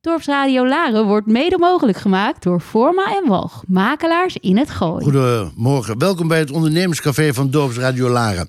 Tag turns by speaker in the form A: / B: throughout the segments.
A: Dorpsradio Laren wordt mede mogelijk gemaakt door Forma en Walg, makelaars in het Gooi.
B: Goedemorgen, welkom bij het ondernemerscafé van Dorpsradio Laren.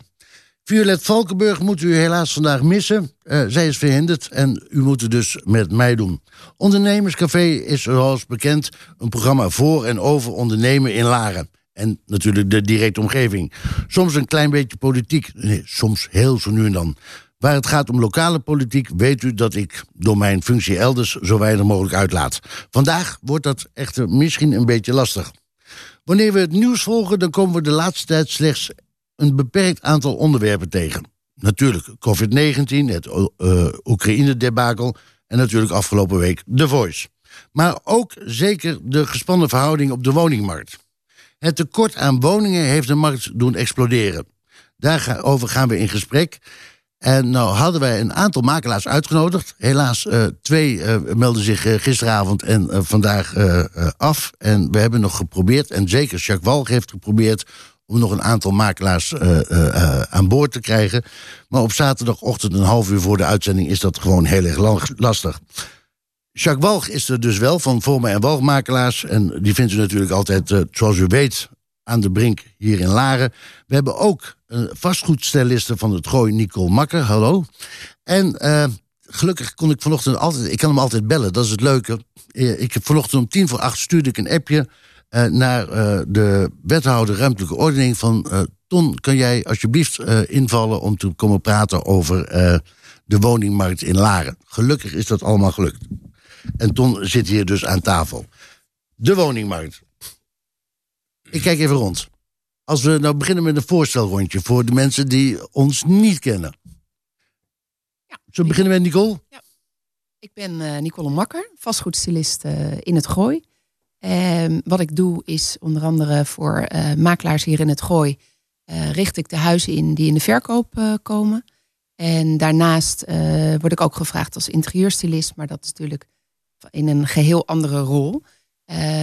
B: Violet Valkenburg moet u helaas vandaag missen. Uh, zij is verhinderd en u moet het dus met mij doen. Ondernemerscafé is zoals bekend een programma voor en over ondernemen in Laren. En natuurlijk de directe omgeving. Soms een klein beetje politiek, nee, soms heel zo nu en dan. Waar het gaat om lokale politiek weet u dat ik door mijn functie elders zo weinig mogelijk uitlaat. Vandaag wordt dat echter misschien een beetje lastig. Wanneer we het nieuws volgen, dan komen we de laatste tijd slechts een beperkt aantal onderwerpen tegen. Natuurlijk COVID-19, het uh, Oekraïne-debakel en natuurlijk afgelopen week The Voice. Maar ook zeker de gespannen verhouding op de woningmarkt. Het tekort aan woningen heeft de markt doen exploderen. Daarover gaan we in gesprek. En nou hadden wij een aantal makelaars uitgenodigd. Helaas, uh, twee uh, melden zich uh, gisteravond en vandaag af. En we hebben nog geprobeerd, en zeker Jacques Walg heeft geprobeerd... om nog een aantal makelaars aan boord te krijgen. Maar op zaterdagochtend, een half uur voor de uitzending... is dat gewoon heel erg lastig. Jacques Walg is er dus wel, van Vormen en Walgmakelaars. En die vindt u natuurlijk altijd, zoals u weet, aan de brink hier in Laren. We hebben ook vastgoedstyliste van het Gooi, Nicole Makker. Hallo. En uh, gelukkig kon ik vanochtend altijd... Ik kan hem altijd bellen, dat is het leuke. Eh, ik heb vanochtend om tien voor acht stuurde ik een appje... Naar de wethouder ruimtelijke ordening van... Ton, kan jij alsjeblieft invallen om te komen praten over de woningmarkt in Laren? Gelukkig is dat allemaal gelukt. En Ton zit hier dus aan tafel. De woningmarkt. Ik kijk even rond. Als we nou beginnen met een voorstelrondje voor de mensen die ons niet kennen. Ja, Zullen we beginnen met Nicole? Ja.
C: Ik ben uh, Nicole Makker, vastgoedstylist uh, in het Gooi. Uh, wat ik doe is onder andere voor eh, makelaars hier in het Gooi... richt ik de huizen in die in de verkoop komen. En daarnaast word ik ook gevraagd als interieurstylist... maar dat is natuurlijk in een geheel andere rol...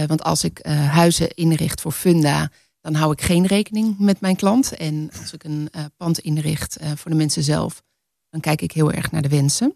C: want als ik huizen inricht voor funda, dan hou ik geen rekening met mijn klant. En als ik een uh, pand inricht uh, voor de mensen zelf, dan kijk ik heel erg naar de wensen.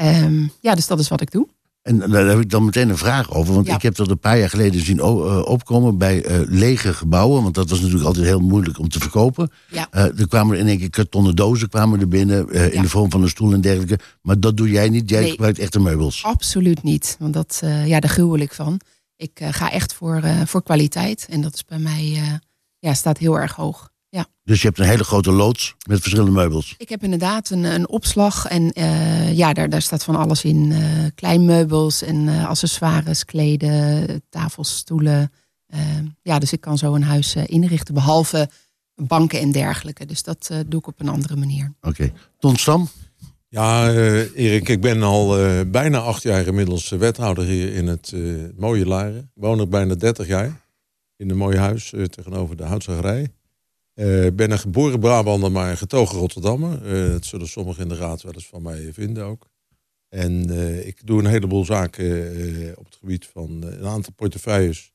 C: Um, ja, dus dat is wat ik doe.
B: En daar heb ik dan meteen een vraag over. Want ja. ik heb dat een paar jaar geleden zien opkomen bij uh, lege gebouwen. Want dat was natuurlijk altijd heel moeilijk om te verkopen. Ja. Uh, er kwamen in één keer kartonnen dozen kwamen er binnen. In de vorm van een stoel en dergelijke. Maar dat doe jij niet. Jij nee, gebruikt echte meubels.
C: Absoluut niet. Want dat, ja, daar gruwel ik van. Ik uh, ga echt voor, uh, voor kwaliteit. En dat is bij mij, uh, ja, staat heel erg hoog. Ja.
B: Dus je hebt een hele grote loods met verschillende meubels?
C: Ik heb inderdaad een, een opslag. En ja, daar, daar staat van alles in. kleinmeubels en accessoires, kleden, tafels, stoelen. ja, dus ik kan zo een huis inrichten. Behalve banken en dergelijke. Dus dat doe ik op een andere manier.
B: Oké. Okay. Ton Stam?
D: Ja, uh, Erik, ik ben al uh, bijna acht jaar inmiddels wethouder hier in het mooie Laren. Ik woon er bijna 30 jaar in een mooi huis tegenover de houtzagerij. Ben een geboren Brabander, maar getogen Rotterdammer. dat zullen sommigen in de raad wel eens van mij vinden ook. En ik doe een heleboel zaken op het gebied van een aantal portefeuilles.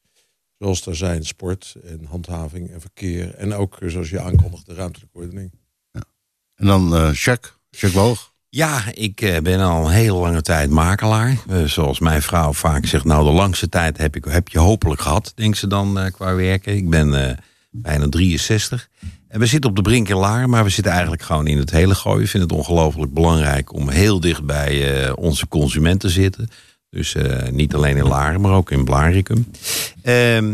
D: Zoals daar zijn sport en handhaving en verkeer. En ook, zoals je aankondigt, de ruimtelijke ordening. Ja.
B: En dan Jacques, Jacques Walg.
E: Ja, ik eh, ben al een hele lange tijd makelaar. Uh, zoals mijn vrouw vaak zegt, nou de langste tijd heb, ik, heb je hopelijk gehad, denkt ze dan uh, qua werken. Ik ben bijna 63. En we zitten op de brink in Laar, maar we zitten eigenlijk gewoon in het hele gooi. Ik vind het ongelooflijk belangrijk om heel dicht bij onze consumenten te zitten. Dus niet alleen in Laren, maar ook in Blaricum. Ehm,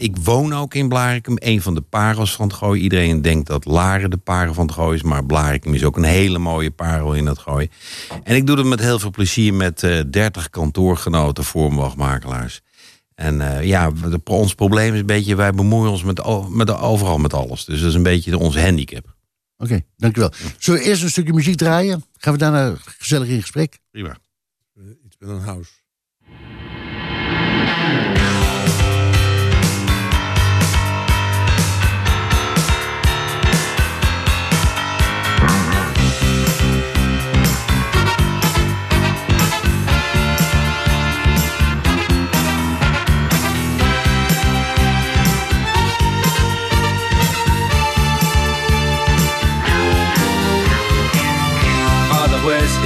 E: ik woon ook in Blarikum, een van de parels van het Gooi. Iedereen denkt dat Laren de parel van het Gooi is, maar Blarikum is ook een hele mooie parel in het Gooi. En ik doe dat met heel veel plezier met uh, 30 kantoorgenoten, voormachtmakelaars. En uh, ja, de, ons probleem is een beetje, wij bemoeien ons met, met overal met alles. Dus dat is een beetje onze handicap.
B: Oké, okay, dankjewel. Zullen we eerst een stukje muziek draaien? Gaan we daarna gezellig in gesprek?
D: Prima. Iets met een house.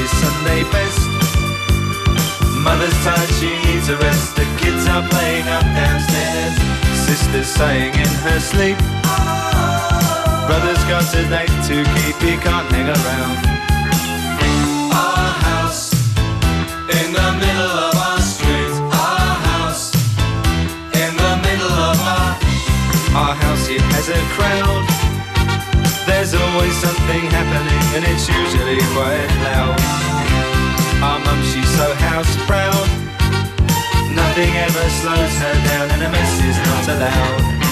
F: Sunday best. Mother's tired, she needs a rest. The kids are playing up downstairs. Sister's saying in her sleep. Brother's got a date to keep, he can't hang around. Our house in the middle of our street. Our house in the middle of our our house. It has a crowd. Always something happening, and it's usually quite loud. Our mum, she's so house proud. Nothing ever slows her down, and a mess is not allowed.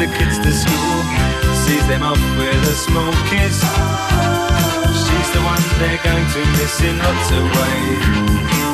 F: The kids to school. Sees them off with a small kiss. She's the one they're going to miss in lots of ways.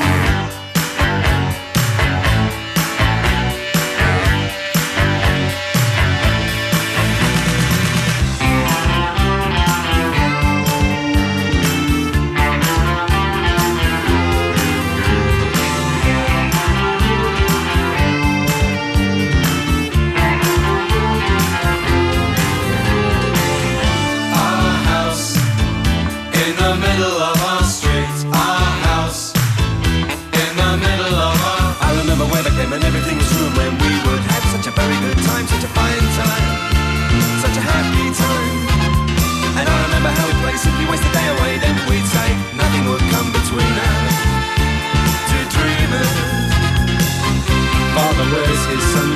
F: The middle of our street. Our house in the middle of our. I remember when came and everything was when we would have such a very good time, such a fine time, such a happy time. And I remember how we'd play simply waste the day away. Then we'd say nothing would come between us. Two dreamers. Father wears his best.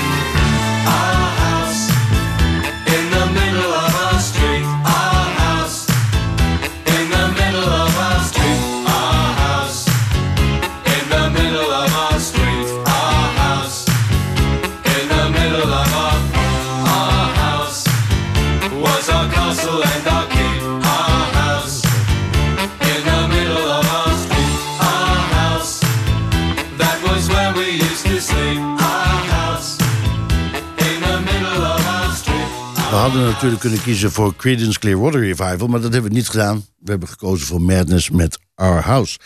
B: Natuurlijk kunnen kiezen voor Creedence Clearwater Revival, maar dat hebben we niet gedaan. We hebben gekozen voor Madness met Our House.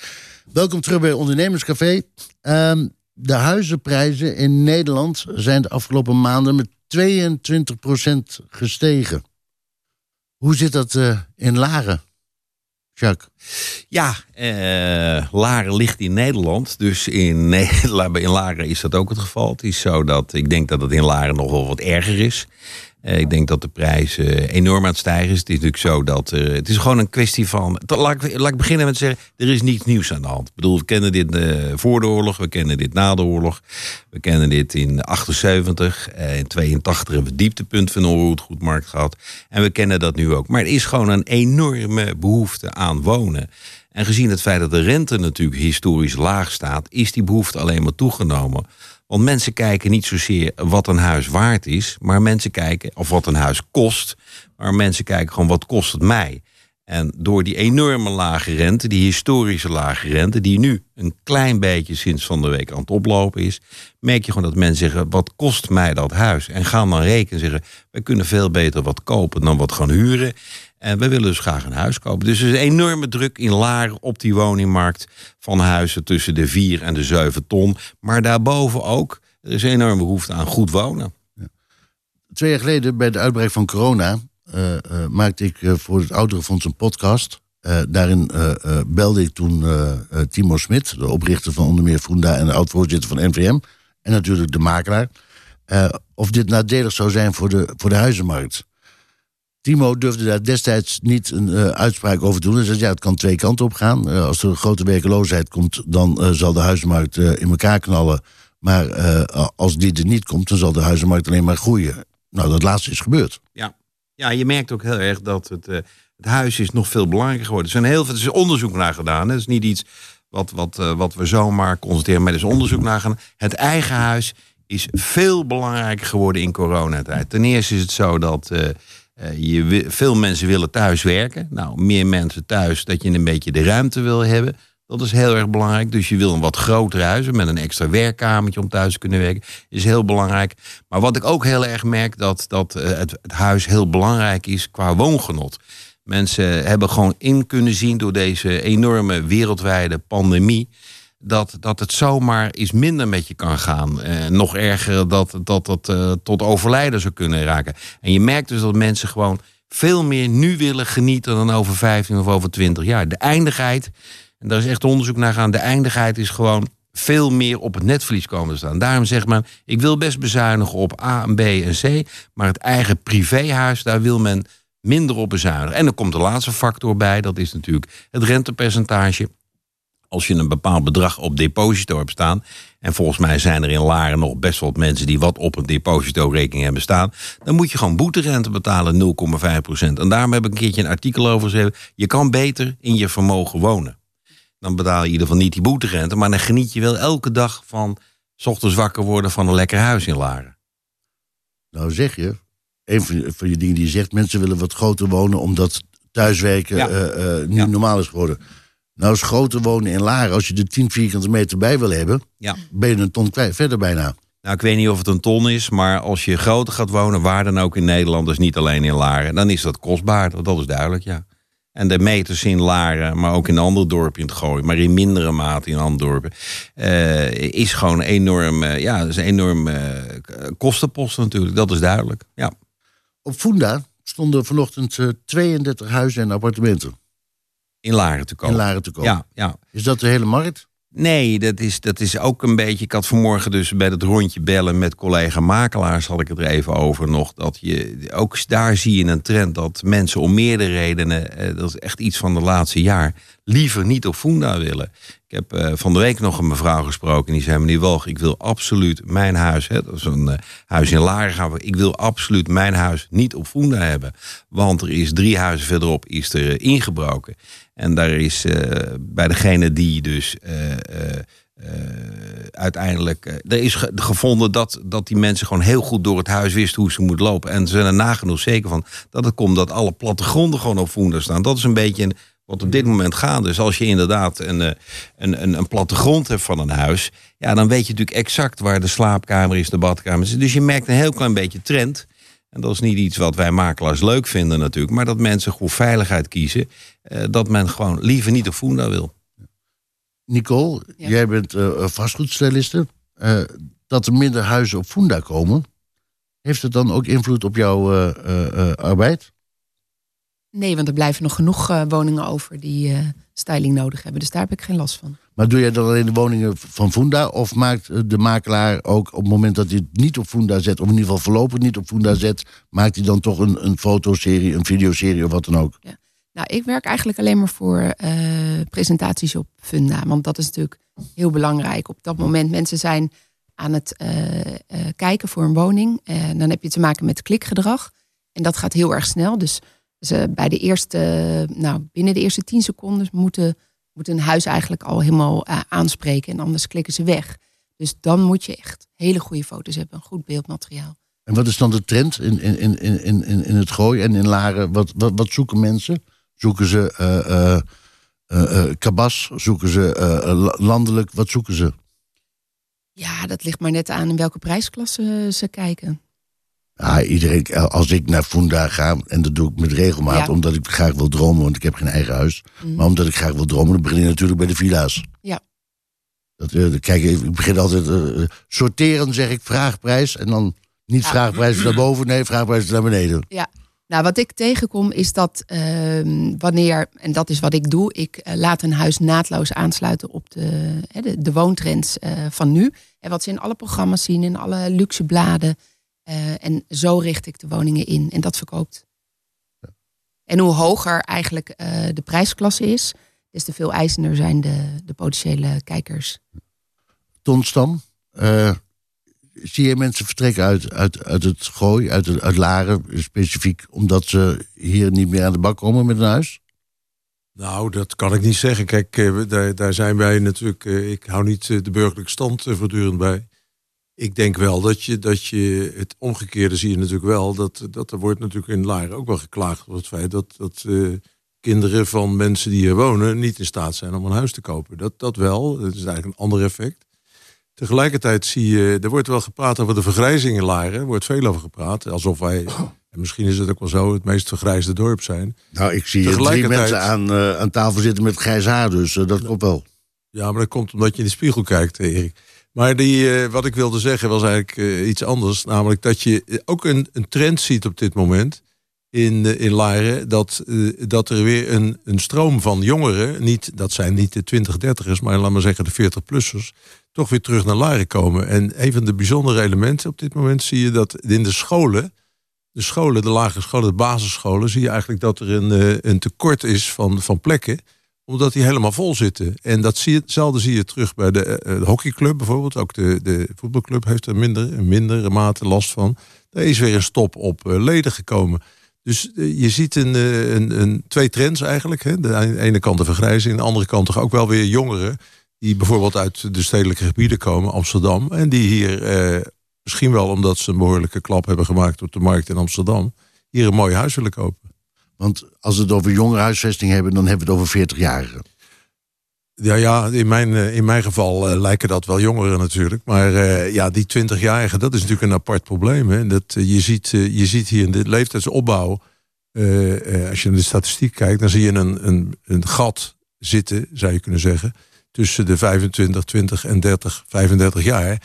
B: Welkom terug bij Ondernemerscafé. Ehm, de huizenprijzen in Nederland zijn de afgelopen maanden met 22% gestegen. Hoe zit dat eh, in Laren, Jacques?
E: Ja, eh, Laren ligt in Nederland. Dus in, Ne- in Laren is dat ook het geval. Het is zo dat ik denk dat het in Laren nog wel wat erger is. Eh, ik denk dat de prijzen enorm aan het stijgen is. Het is natuurlijk zo dat het is gewoon een kwestie van. Laat ik, beginnen met zeggen: er is niets nieuws aan de hand. Ik bedoel, we kennen dit eh, voor de oorlog, we kennen dit na de oorlog, we kennen dit in 78, eh, in 82 hebben we het dieptepunt van de onroerendgoedmarkt gehad. En we kennen dat nu ook. Maar er is gewoon een enorme behoefte aan wonen. En gezien het feit dat de rente natuurlijk historisch laag staat, is die behoefte alleen maar toegenomen. Want mensen kijken niet zozeer wat een huis waard is, maar mensen kijken of wat een huis kost. Maar mensen kijken gewoon wat kost het mij. En door die enorme lage rente, die historische lage rente, die nu een klein beetje sinds van de week aan het oplopen is, merk je gewoon dat mensen zeggen: wat kost mij dat huis? En gaan dan rekenen en zeggen: wij kunnen veel beter wat kopen dan wat gaan huren. En we willen dus graag een huis kopen. Dus er is een enorme druk in Laren op die woningmarkt van huizen tussen de 4 en de 7 ton. Maar daarboven ook, er is een enorme behoefte aan goed wonen.
B: Twee jaar geleden, bij de uitbraak van corona, eh, eh, maakte ik eh, voor het Ouderenfonds een podcast. Daarin belde ik toen Timo Smit, de oprichter van onder meer Funda en de oud-voorzitter van NVM. En natuurlijk de makelaar. of dit nadelig zou zijn voor de, voor de huizenmarkt. Timo durfde daar destijds niet een eh, uitspraak over te doen. Hij zei, ja, het kan twee kanten op gaan. Eh, als er grote werkeloosheid komt, dan eh, zal de huizenmarkt in elkaar knallen. Maar als die er niet komt, dan zal de huizenmarkt alleen maar groeien. Nou, dat laatste is gebeurd.
E: Ja, ja je merkt ook heel erg dat het, het huis is nog veel belangrijker geworden. Er zijn heel veel is onderzoek naar gedaan. Het is niet iets wat, wat, wat we zomaar constateren, maar er is onderzoek naar gedaan. Het eigen huis is veel belangrijker geworden in coronatijd. Ten eerste is het zo dat, wi- veel mensen willen thuis werken. Nou, meer mensen thuis, dat je een beetje de ruimte wil hebben. Dat is heel erg belangrijk. Dus je wil een wat groter huis met een extra werkkamertje om thuis te kunnen werken. Is heel belangrijk. Maar wat ik ook heel erg merk, dat, dat eh, het, het huis heel belangrijk is qua woongenot. Mensen hebben gewoon in kunnen zien door deze enorme wereldwijde pandemie. Dat, dat het zomaar eens minder met je kan gaan. Eh, nog erger dat dat, dat eh, tot overlijden zou kunnen raken. En je merkt dus dat mensen gewoon veel meer nu willen genieten dan over 15 of over 20 jaar. De eindigheid, en daar is echt onderzoek naar gaan, de eindigheid is gewoon veel meer op het netvlies komen te staan. Daarom zegt men, ik wil best bezuinigen op A, en B en C, maar het eigen privéhuis, daar wil men minder op bezuinigen. En er komt de laatste factor bij, dat is natuurlijk het rentepercentage. Als je een bepaald bedrag op deposito hebt staan, en volgens mij zijn er in Laren nog best wel wat mensen die wat op een depositorekening hebben staan, dan moet je gewoon boeterente betalen 0,5%. En daarom heb ik een keertje een artikel over geschreven. Je kan beter in je vermogen wonen. Dan betaal je in ieder geval niet die boeterente, maar dan geniet je wel elke dag van 's ochtends wakker worden van een lekker huis in Laren.
B: Nou zeg je, een van je, van je dingen die je zegt, mensen willen wat groter wonen omdat thuiswerken
E: Ja.
B: eh, eh, niet
E: Ja.
B: normaal is geworden. Nou groter wonen in Laren, als je er 10 vierkante meter bij wil hebben,
E: Ja.
B: ben je een ton kwijt, verder bijna.
E: Nou, ik weet niet of het een ton is, maar als je groter gaat wonen, waar dan ook in Nederland, dus niet alleen in Laren, dan is dat kostbaar. Dat is duidelijk, ja. En de meters in Laren, maar ook in andere dorpen in het gooien, maar in mindere mate in andere dorpen, eh, is gewoon enorm, eh, ja, is een enorm k- kostenpost natuurlijk. Dat is duidelijk. Ja.
B: Op Funda stonden vanochtend eh, 32 huizen en appartementen
E: In Laren te komen.
B: in Laren te komen.
E: Ja, ja.
B: Is dat de hele markt?
E: Nee, dat is, dat is ook een beetje. Ik had vanmorgen dus bij het rondje bellen met collega makelaars. had ik het er even over nog. Dat je ook daar zie je een trend dat mensen om meerdere redenen. eh, dat is echt iets van de laatste jaar. liever niet op Funda willen. Ik heb eh, van de week nog een mevrouw gesproken. Die zei: Meneer Walg, ik wil absoluut mijn huis. Hè, dat is een eh, huis in Laren gaan we. Ik wil absoluut mijn huis niet op Funda hebben. Want er is drie huizen verderop is er eh, ingebroken. En daar is eh, bij degene die dus eh, eh, uiteindelijk. er is ge- gevonden dat, dat die mensen gewoon heel goed door het huis wisten hoe ze moeten lopen. En ze zijn er nagenoeg zeker van dat het komt dat alle plattegronden gewoon op Funda staan. Dat is een beetje wat op dit moment gaande is. Als je inderdaad een, een, een, een plattegrond hebt van een huis. Ja, dan weet je natuurlijk exact waar de slaapkamer is, de badkamer is. Dus je merkt een heel klein beetje trend. En dat is niet iets wat wij makelaars leuk vinden natuurlijk. Maar dat mensen voor veiligheid kiezen. Eh, dat men gewoon liever niet op Funda wil.
B: Nicole,
C: Ja.
B: jij bent eh vastgoedstyliste. Eh, dat er minder huizen op Funda komen, heeft het dan ook invloed op jouw eh, eh, eh, arbeid?
C: Nee, want er blijven nog genoeg eh, woningen over die eh, styling nodig hebben. Dus daar heb ik geen last van.
B: Maar doe jij dan alleen de woningen van Funda? Of maakt de makelaar ook op het moment dat hij het niet op Funda zet, of in ieder geval voorlopig niet op Funda zet, maakt hij dan toch een, een fotoserie, een videoserie of wat dan ook?
C: Nou, ik werk eigenlijk alleen maar voor eh, presentaties op Funda. Want dat is natuurlijk heel belangrijk. Op dat moment mensen zijn aan het eh, eh, kijken voor een woning. En dan heb je te maken met klikgedrag. En dat gaat heel erg snel. Dus ze bij de eerste, nou, binnen de eerste tien seconden moeten, moet een huis eigenlijk al helemaal aanspreken. En anders klikken ze weg. Dus dan moet je echt hele goede foto's hebben. Een goed beeldmateriaal.
B: En wat is dan de trend in, in, in, in, in, in het gooi en in Laren? Wat, wat, wat zoeken mensen? Zoeken ze eh eh eh, kabas? Zoeken ze la- landelijk? Wat zoeken ze?
C: Ja, dat ligt maar net aan in welke prijsklasse ze kijken.
B: Ja, iedereen, als ik naar Funda ga, en dat doe ik met regelmaat,
C: Ja.
B: omdat ik graag wil dromen, want ik heb geen eigen huis.
C: Mhm.
B: Maar omdat ik graag wil dromen, dan begin je natuurlijk bij de villa's.
C: Ja.
B: Dat, kijk, ik begin altijd sorteren, zeg ik, vraagprijs. En dan niet
C: Ja.
B: vraagprijs naar boven, nee, vraagprijs naar beneden.
C: Nou, wat ik tegenkom is dat ehm, wanneer, en dat is wat ik doe, ik eh, laat een huis naadloos aansluiten op de, de, de woontrends eh, van nu. En wat ze in alle programma's zien, in alle luxe bladen. Eh, en zo richt ik de woningen in en dat verkoopt. En hoe hoger eigenlijk de prijsklasse is, des te veel eisender zijn de, de potentiële kijkers.
B: Tonstam, eh, zie je mensen vertrekken uit, uit, uit het gooi, uit, uit Laren, specifiek omdat ze hier niet meer aan de bak komen met een huis?
D: Nou, dat kan ik niet zeggen. Kijk, eh, daar, daar zijn wij natuurlijk. eh, ik hou niet eh, de burgerlijke stand voortdurend bij. ik denk wel dat je, dat je het omgekeerde zie je natuurlijk wel. Dat, dat er wordt natuurlijk in Laren ook wel geklaagd over het feit dat, dat kinderen van mensen die hier wonen niet in staat zijn om een huis te kopen. Dat, dat wel. Dat is eigenlijk een ander effect. Tegelijkertijd zie je, er wordt wel gepraat over de vergrijzing in Laren. Er wordt veel over gepraat. Alsof wij, en misschien is het ook wel zo, het meest vergrijsde dorp zijn.
B: Nou, ik zie drie mensen aan, eh, aan tafel zitten met grijs haar, dus eh, dat klopt wel.
D: Ja, maar dat komt omdat je in de spiegel kijkt, eh, Erik. Maar die, wat ik wilde zeggen was eigenlijk iets anders. Namelijk dat je ook een, een trend ziet op dit moment in, in Laren. Dat, dat er weer een, een stroom van jongeren, niet, dat zijn niet de 20, 30ers, maar laat maar zeggen de 40-plussers, toch weer terug naar Laren komen. En een van de bijzondere elementen op dit moment zie je dat in de scholen, de scholen, de lagere scholen, de basisscholen, zie je eigenlijk dat er een, eh, een tekort is van, van plekken omdat die helemaal vol zitten. En dat zie zie je terug bij de, eh, de hockeyclub bijvoorbeeld. Ook de, de voetbalclub heeft er minder, in mindere mate last van. Daar is weer een stop op eh, leden gekomen. Dus eh, je ziet een, eh, een, een, twee trends eigenlijk. Hè. De, aan de ene kant de vergrijzing, aan de andere kant toch ook wel weer jongeren. Die bijvoorbeeld uit de stedelijke gebieden komen, Amsterdam. En die hier, eh, misschien wel omdat ze een behoorlijke klap hebben gemaakt op de markt in Amsterdam. Hier een mooi huis willen kopen.
B: Want als we het over jongerenhuisvesting hebben, dan hebben we het over 40-jarigen.
D: Ja, ja in, mijn, eh, in mijn geval eh, lijken dat wel jongeren natuurlijk. Maar eh, ja, die 20-jarigen, dat is natuurlijk een apart probleem. Hè? Dat, je, ziet, je ziet hier in de leeftijdsopbouw, als je naar de statistiek kijkt, dan zie je een, een, een gat zitten, zou je kunnen zeggen, tussen de 25, 20 en 30, 35 jaar.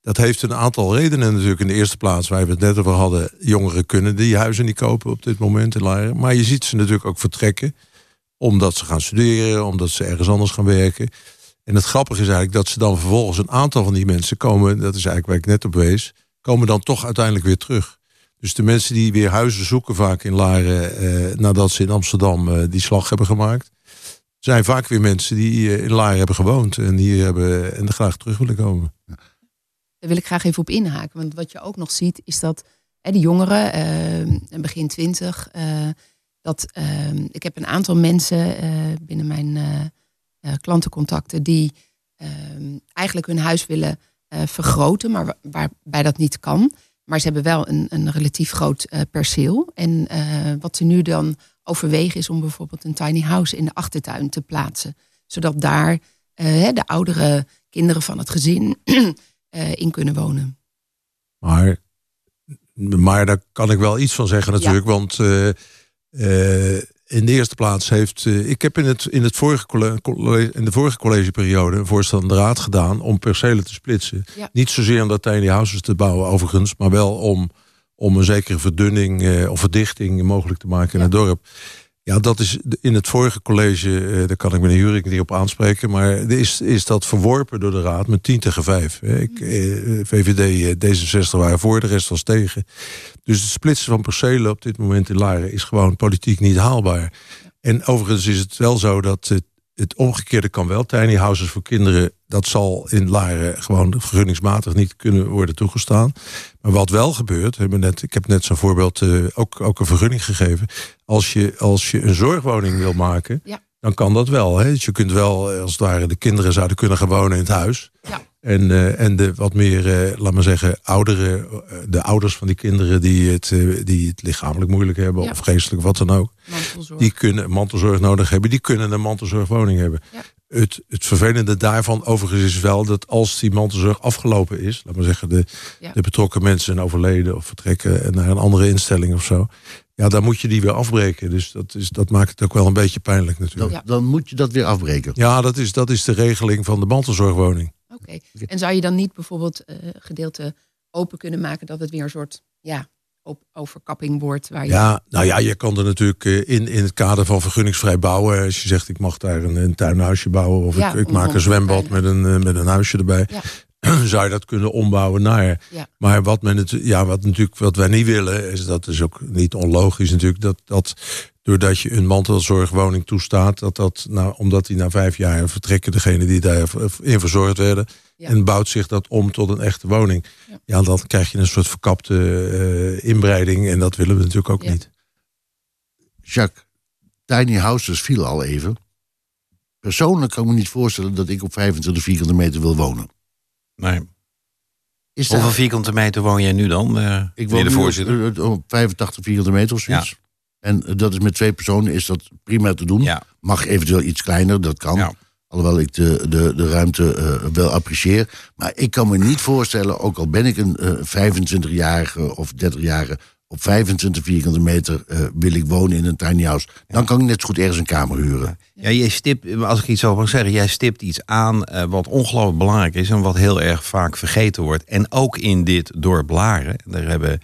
D: Dat heeft een aantal redenen natuurlijk. In de eerste plaats, waar we het net over hadden, jongeren kunnen die huizen niet kopen op dit moment in Laren. Maar je ziet ze natuurlijk ook vertrekken omdat ze gaan studeren, omdat ze ergens anders gaan werken. En het grappige is eigenlijk dat ze dan vervolgens een aantal van die mensen komen, dat is eigenlijk waar ik net op wees, komen dan toch uiteindelijk weer terug. Dus de mensen die weer huizen zoeken vaak in Laren, eh, nadat ze in Amsterdam eh, die slag hebben gemaakt, zijn vaak weer mensen die eh, in Laren hebben gewoond en hier hebben en er graag terug willen komen.
C: Daar wil ik graag even op inhaken. Want wat je ook nog ziet, is dat hè, die jongeren, eh, begin twintig, eh, dat ik heb een aantal mensen eh, binnen mijn eh, eh, klantencontacten die eigenlijk hun huis willen eh, vergroten, maar wa- waarbij dat niet kan. Maar ze hebben wel een, een relatief groot eh, perceel. En eh, wat ze nu dan overwegen is om bijvoorbeeld een tiny house in de achtertuin te plaatsen. Zodat daar eh, de oudere kinderen van het gezin eh, in kunnen wonen.
D: Maar, maar daar kan ik wel iets van zeggen natuurlijk. Want eh, in de eerste plaats heeft... ik heb in, het, in, het vorige colle- colle- in de vorige collegeperiode een voorstel aan de raad gedaan... om percelen te splitsen.
C: Ja.
D: Niet zozeer om dat tiny houses te bouwen overigens... maar wel om, om een zekere verdunning eh, of verdichting mogelijk te maken in het dorp. Ja, dat is in het vorige college, eh, daar kan ik meneer Jurik niet op aanspreken, maar is, is dat verworpen door de raad met 10 tegen 5. hè. Ik, eh, VVD, eh, D66 waren voor, de rest was tegen. Dus het splitsen van percelen op dit moment in Laren is gewoon politiek niet haalbaar. En overigens is het wel zo dat het omgekeerde kan wel. Tiny houses voor kinderen, dat zal in Laren gewoon vergunningsmatig niet kunnen worden toegestaan. Maar wat wel gebeurt, hebben net, ik heb net zo'n voorbeeld eh, ook, ook een vergunning gegeven. Als je, als je een zorgwoning wil maken,
C: Ja.
D: dan kan dat wel. Hè? Dus je kunt wel, eh, als het ware, de kinderen zouden kunnen gaan wonen in het huis.
C: Ja.
D: En, eh, en de wat meer, eh, laat maar zeggen, oudere, eh, de ouders van die kinderen die het, die het lichamelijk moeilijk hebben,
C: Ja.
D: of geestelijk, wat dan ook,
C: Mantelzorg.
D: die kunnen mantelzorg nodig hebben, die kunnen een mantelzorgwoning hebben.
C: Ja.
D: Het, het vervelende daarvan overigens is wel dat als die mantelzorg afgelopen is, laat maar zeggen, de,
C: Ja.
D: de betrokken mensen zijn overleden of vertrekken naar een andere instelling of zo. Ja, dan moet je die weer afbreken. Dus dat, is, dat maakt het ook wel een beetje pijnlijk natuurlijk.
B: Dan, dan moet je dat weer afbreken.
D: Ja, dat is, dat is de regeling van de mantelzorgwoning.
C: Oké. En zou je dan niet bijvoorbeeld eh gedeelte open kunnen maken dat het weer een soort ja, op, overkapping wordt? Waar je,
D: Ja, nou ja, je kan er natuurlijk eh, in, in het kader van vergunningsvrij bouwen. Als je zegt, ik mag daar een, een tuinhuisje bouwen. Of
C: Ja,
D: ik, maak een zwembad met een, eh, met een huisje erbij.
C: Ja.
D: Zou je dat kunnen ombouwen naar.
C: Ja.
D: Maar wat, men het, ja, wat, natuurlijk, wat wij niet willen, is dat is ook niet onlogisch natuurlijk. Dat, dat doordat je een mantelzorgwoning toestaat, dat dat, nou, omdat die na vijf jaar vertrekken, degene die daarin verzorgd werden.
C: Ja.
D: En bouwt zich dat om tot een echte woning.
C: Ja.
D: Ja, dan krijg je een soort verkapte eh, inbreiding. En dat willen we natuurlijk ook
C: Ja.
D: niet.
B: Jacques, tiny houses viel al even. Persoonlijk kan ik me niet voorstellen dat ik op 25 vierkante meter wil wonen.
E: Nee.
B: Is daar-
E: Hoeveel vierkante meter woon jij nu dan, eh
B: ik woon
E: de
B: nu
E: voorzitter?
B: op, eh, op 85 vierkante meter of zoiets. En eh, dat is met twee personen is dat prima te doen.
E: Ja.
B: Mag eventueel iets kleiner, dat kan.
E: Ja.
B: Alhoewel ik de, de, de ruimte eh, wel apprecieer. Maar ik kan me niet voorstellen, ook al ben ik een eh 25-jarige of 30-jarige... op 25 vierkante meter eh, wil ik wonen in een tiny house. Dan kan ik net zo goed ergens een kamer huren.
E: Ja, je stipt, als ik iets over mag zeggen, jij stipt iets aan eh, wat ongelooflijk belangrijk is en wat heel erg vaak vergeten wordt. En ook in dit dorp Laren, daar hebben,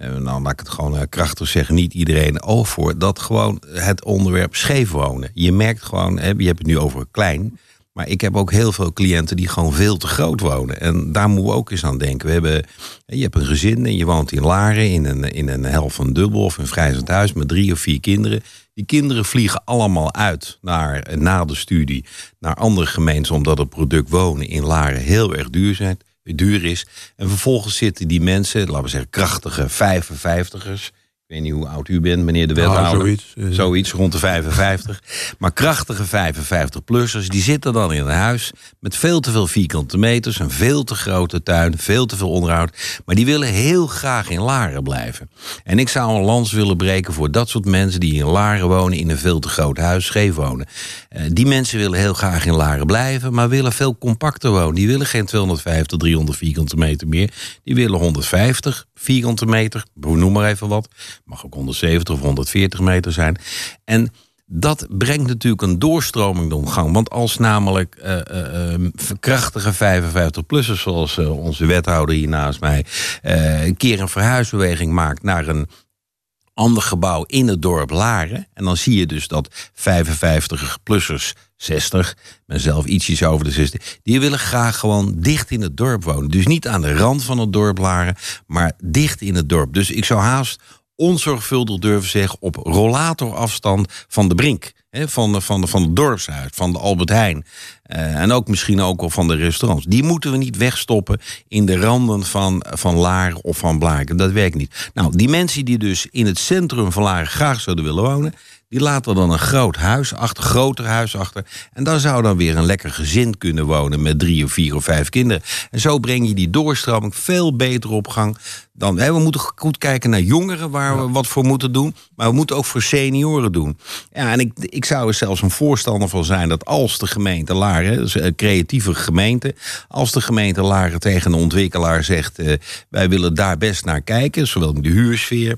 E: eh, nou laat ik het gewoon eh, krachtig zeggen, niet iedereen oog voor, dat gewoon het onderwerp scheef wonen. Je merkt gewoon, je hebt het nu over klein, maar ik heb ook heel veel cliënten die gewoon veel te groot wonen. En daar moeten we ook eens aan denken. We hebben, je hebt een gezin en je woont in Laren in een, in een helft van dubbel of een vrijzend huis met drie of vier kinderen. Die kinderen vliegen allemaal uit naar, na de studie naar andere gemeenten, omdat het product wonen in Laren heel erg duur, zijn, duur is. En vervolgens zitten die mensen, laten we zeggen krachtige 55ers. Ik weet niet hoe oud u bent, meneer de
D: Nou,
E: wethouder.
D: zoiets, eh.
E: Zoiets, rond de 55. Maar krachtige 55-plussers, die zitten dan in een huis met veel te veel vierkante meters, een veel te grote tuin, veel te veel onderhoud. Maar die willen heel graag in Laren blijven. En ik zou een lans willen breken voor dat soort mensen die in Laren wonen, in een veel te groot huis, scheef wonen. Eh, die mensen willen heel graag in Laren blijven, maar willen veel compacter wonen. Die willen geen 250, 300 vierkante meter meer. Die willen 150 vierkante meter, noem maar even wat. Mag ook 170 of 140 meter zijn. En dat brengt natuurlijk een doorstroming op gang. Want als namelijk eh, eh, eh, krachtige 55-plussers, zoals eh, onze wethouder hier naast mij, een keer een verhuisbeweging maakt naar een ander gebouw in het dorp Laren. En dan zie je dus dat 55-plussers, 60, ben zelf ietsjes over de 60, die willen graag gewoon dicht in het dorp wonen. Dus niet aan de rand van het dorp Laren, maar dicht in het dorp. Dus ik zou haast onzorgvuldig durven zeggen op rollatorafstand van de brink. Van, de, van, de, van het dorpshuis, van de Albert Heijn. Eh, en ook misschien ook wel van de restaurants. Die moeten we niet wegstoppen in de randen van, van Laren of van Blaken. Dat werkt niet. Nou, die mensen die dus in het centrum van Laren graag zouden willen wonen... die laten dan een groot huis achter, groter huis achter. En daar zou dan weer een lekker gezin kunnen wonen... met drie of vier of vijf kinderen. En zo breng je die doorstroming veel beter op gang... Dan, hè, we moeten goed kijken naar jongeren waar we wat voor moeten doen. Maar we moeten ook voor senioren doen. Ja, en ik, ik zou er zelfs een voorstander van zijn dat als de gemeente Laren, dus een creatieve gemeente, als de gemeente Laren tegen een ontwikkelaar zegt: eh, wij willen daar best naar kijken, zowel in de huursfeer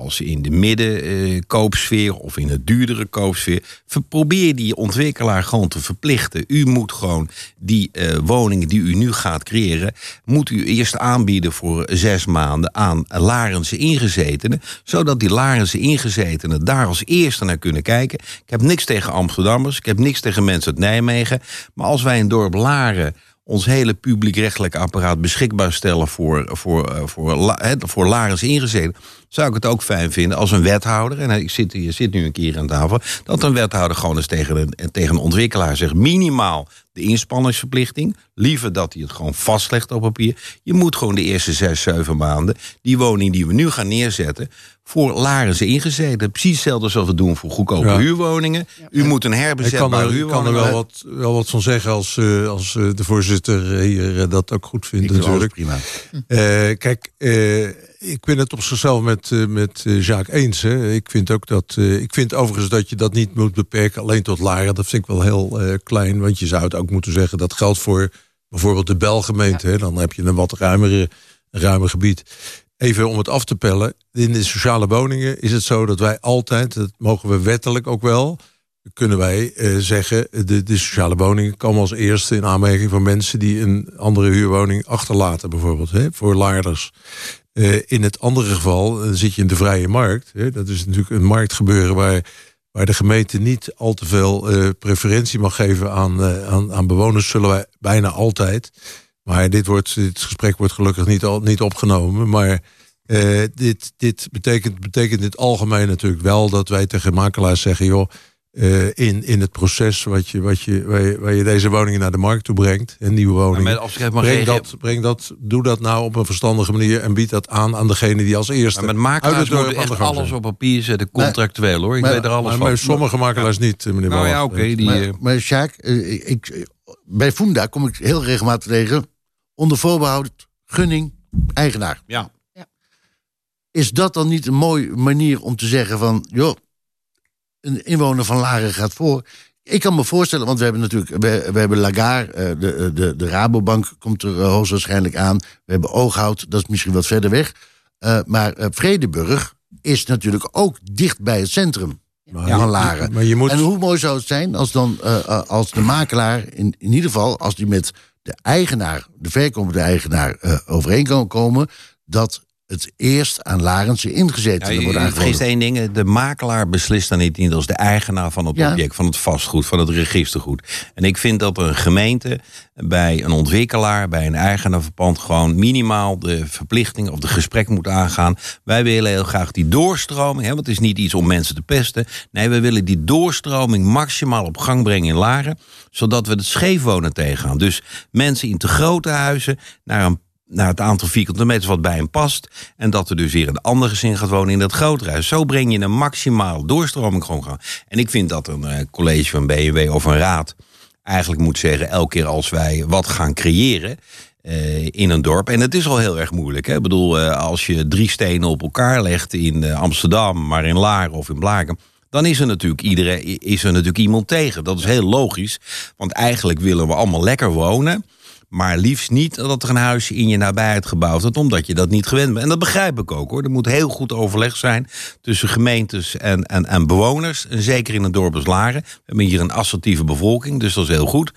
E: als in de middenkoopsfeer of in de duurdere koopsfeer. Probeer die ontwikkelaar gewoon te verplichten. U moet gewoon die eh, woningen die u nu gaat creëren, moet u eerst aanbieden voor zes maanden aan Larense ingezetenen. Zodat die Larense ingezetenen daar als eerste naar kunnen kijken. Ik heb niks tegen Amsterdammers, ik heb niks tegen mensen uit Nijmegen. Maar als wij in dorp Laren ons hele publiekrechtelijke apparaat beschikbaar stellen voor, voor, eh, voor, voor Larens ingezeten, zou ik het ook fijn vinden als een wethouder, en ik zit, hier, zit nu een keer aan tafel, dat een wethouder gewoon eens tegen een, tegen een ontwikkelaar zegt, minimaal de inspanningsverplichting, liever dat hij het gewoon vastlegt op papier. Je moet gewoon de eerste zes, zeven maanden die woning die we nu gaan neerzetten, voor Larens ingezeten. Precies hetzelfde zoals we doen voor goedkope
D: Ja.
E: huurwoningen. U moet een herbezetbare
D: er, ik kan er
E: huurwoning
D: wel, wat, wel wat van zeggen als, eh, als eh, de voorzitter eh, hier eh, dat ook goed vindt
B: Ik vind alles
D: natuurlijk.
B: prima.
D: Eh, kijk, eh, ik ben het op zichzelf met, eh, met eh, Jacques eens. Hè. Ik vind ook dat. eh, ik vind overigens dat je dat niet moet beperken alleen tot Laren. Dat vind ik wel heel klein. Want je zou het ook moeten zeggen. Dat geldt voor bijvoorbeeld de Belgemeente. hè. Dan heb je een wat ruimere, ruimer gebied. Even om het af te pellen. In de sociale woningen is het zo dat wij altijd, dat mogen we wettelijk ook wel, kunnen wij zeggen, de, de sociale woningen komen als eerste in aanmerking van mensen die een andere huurwoning achterlaten, bijvoorbeeld, hè, voor laarders. Eh, in het andere geval eh, zit je in de vrije markt. Hè, dat is natuurlijk een marktgebeuren waar, waar de gemeente niet al te veel eh, preferentie mag geven aan, aan, aan bewoners, zullen wij bijna altijd. Maar dit, wordt, dit gesprek wordt gelukkig niet, al, niet opgenomen. Maar dit, dit betekent, betekent in het algemeen natuurlijk wel dat wij tegen makelaars zeggen: joh, eh, in, in het proces wat je, wat je, waar, je, waar je deze woningen naar de markt toe brengt, en nieuwe woningen.
E: met afschrift mag
D: breng, dat, breng dat, doe dat nou op een verstandige manier en bied dat aan aan degene die als eerste.
E: Maar met
D: uit
E: makelaars moeten echt
D: gang
E: alles
D: zijn.
E: op papier zetten, contractueel hoor. Ik
B: maar-
E: weet er alles
D: Maar,
E: van.
D: maar sommige makelaars niet, eh, meneer
E: nou ja, oké. die,
B: maar,
E: eh,
B: maar Sjaak, ik, bij Funda kom ik heel regelmatig tegen. Onder voorbehoud gunning, eigenaar.
E: Ja.
B: Is dat dan niet een mooie manier om te zeggen van... joh, een inwoner van Laren gaat voor. Ik kan me voorstellen, want we hebben natuurlijk... we, we hebben Lagarde, eh, de, eh, de, de Rabobank komt er eh, hoogstwaarschijnlijk aan. We hebben Ooghout, dat is misschien wat verder weg. Maar Vredeburg is natuurlijk ook dicht bij het centrum van Laren.
D: Maar je moet...
B: En hoe mooi zou het zijn als dan als de makelaar, in, in ieder geval als die met de eigenaar, de verkomende eigenaar, overeen kan komen, dat het eerst aan Larense ingezetenen
E: Ja, vergeet
B: aangeboden.
E: één ding. De makelaar beslist dan niet, niet als de eigenaar van het
B: Ja.
E: object, van het vastgoed, van het registergoed. En ik vind dat een gemeente bij een ontwikkelaar, bij een eigenaar van pand, gewoon minimaal de verplichting of de gesprek moet aangaan. Wij willen heel graag die doorstroming, hè, want het is niet iets om mensen te pesten. Nee, we willen die doorstroming maximaal op gang brengen in Laren, zodat we het scheefwonen tegengaan. Dus mensen in te grote huizen naar een naar het aantal vierkante meters wat bij hem past. En dat er dus weer een ander gezin gaat wonen in dat grotere huis. Zo breng je een maximaal doorstroming gewoon gaan. En ik vind dat een eh, college van BMW of een raad eigenlijk moet zeggen... elke keer als wij wat gaan creëren eh, in een dorp... en het is al heel erg moeilijk. Hè? Ik bedoel, eh, als je drie stenen op elkaar legt in Amsterdam... maar in Laren of in Blaken... Dan is er, natuurlijk iedereen, is er natuurlijk iemand tegen. Dat is heel logisch. Want eigenlijk willen we allemaal lekker wonen. Maar liefst niet dat er een huisje in je nabijheid gebouwd wordt, omdat je dat niet gewend bent. En dat begrijp ik ook hoor. Er moet heel goed overleg zijn tussen gemeentes en, en, en bewoners. En zeker in het dorp als Laren. We hebben hier een assertieve bevolking, dus dat is heel goed.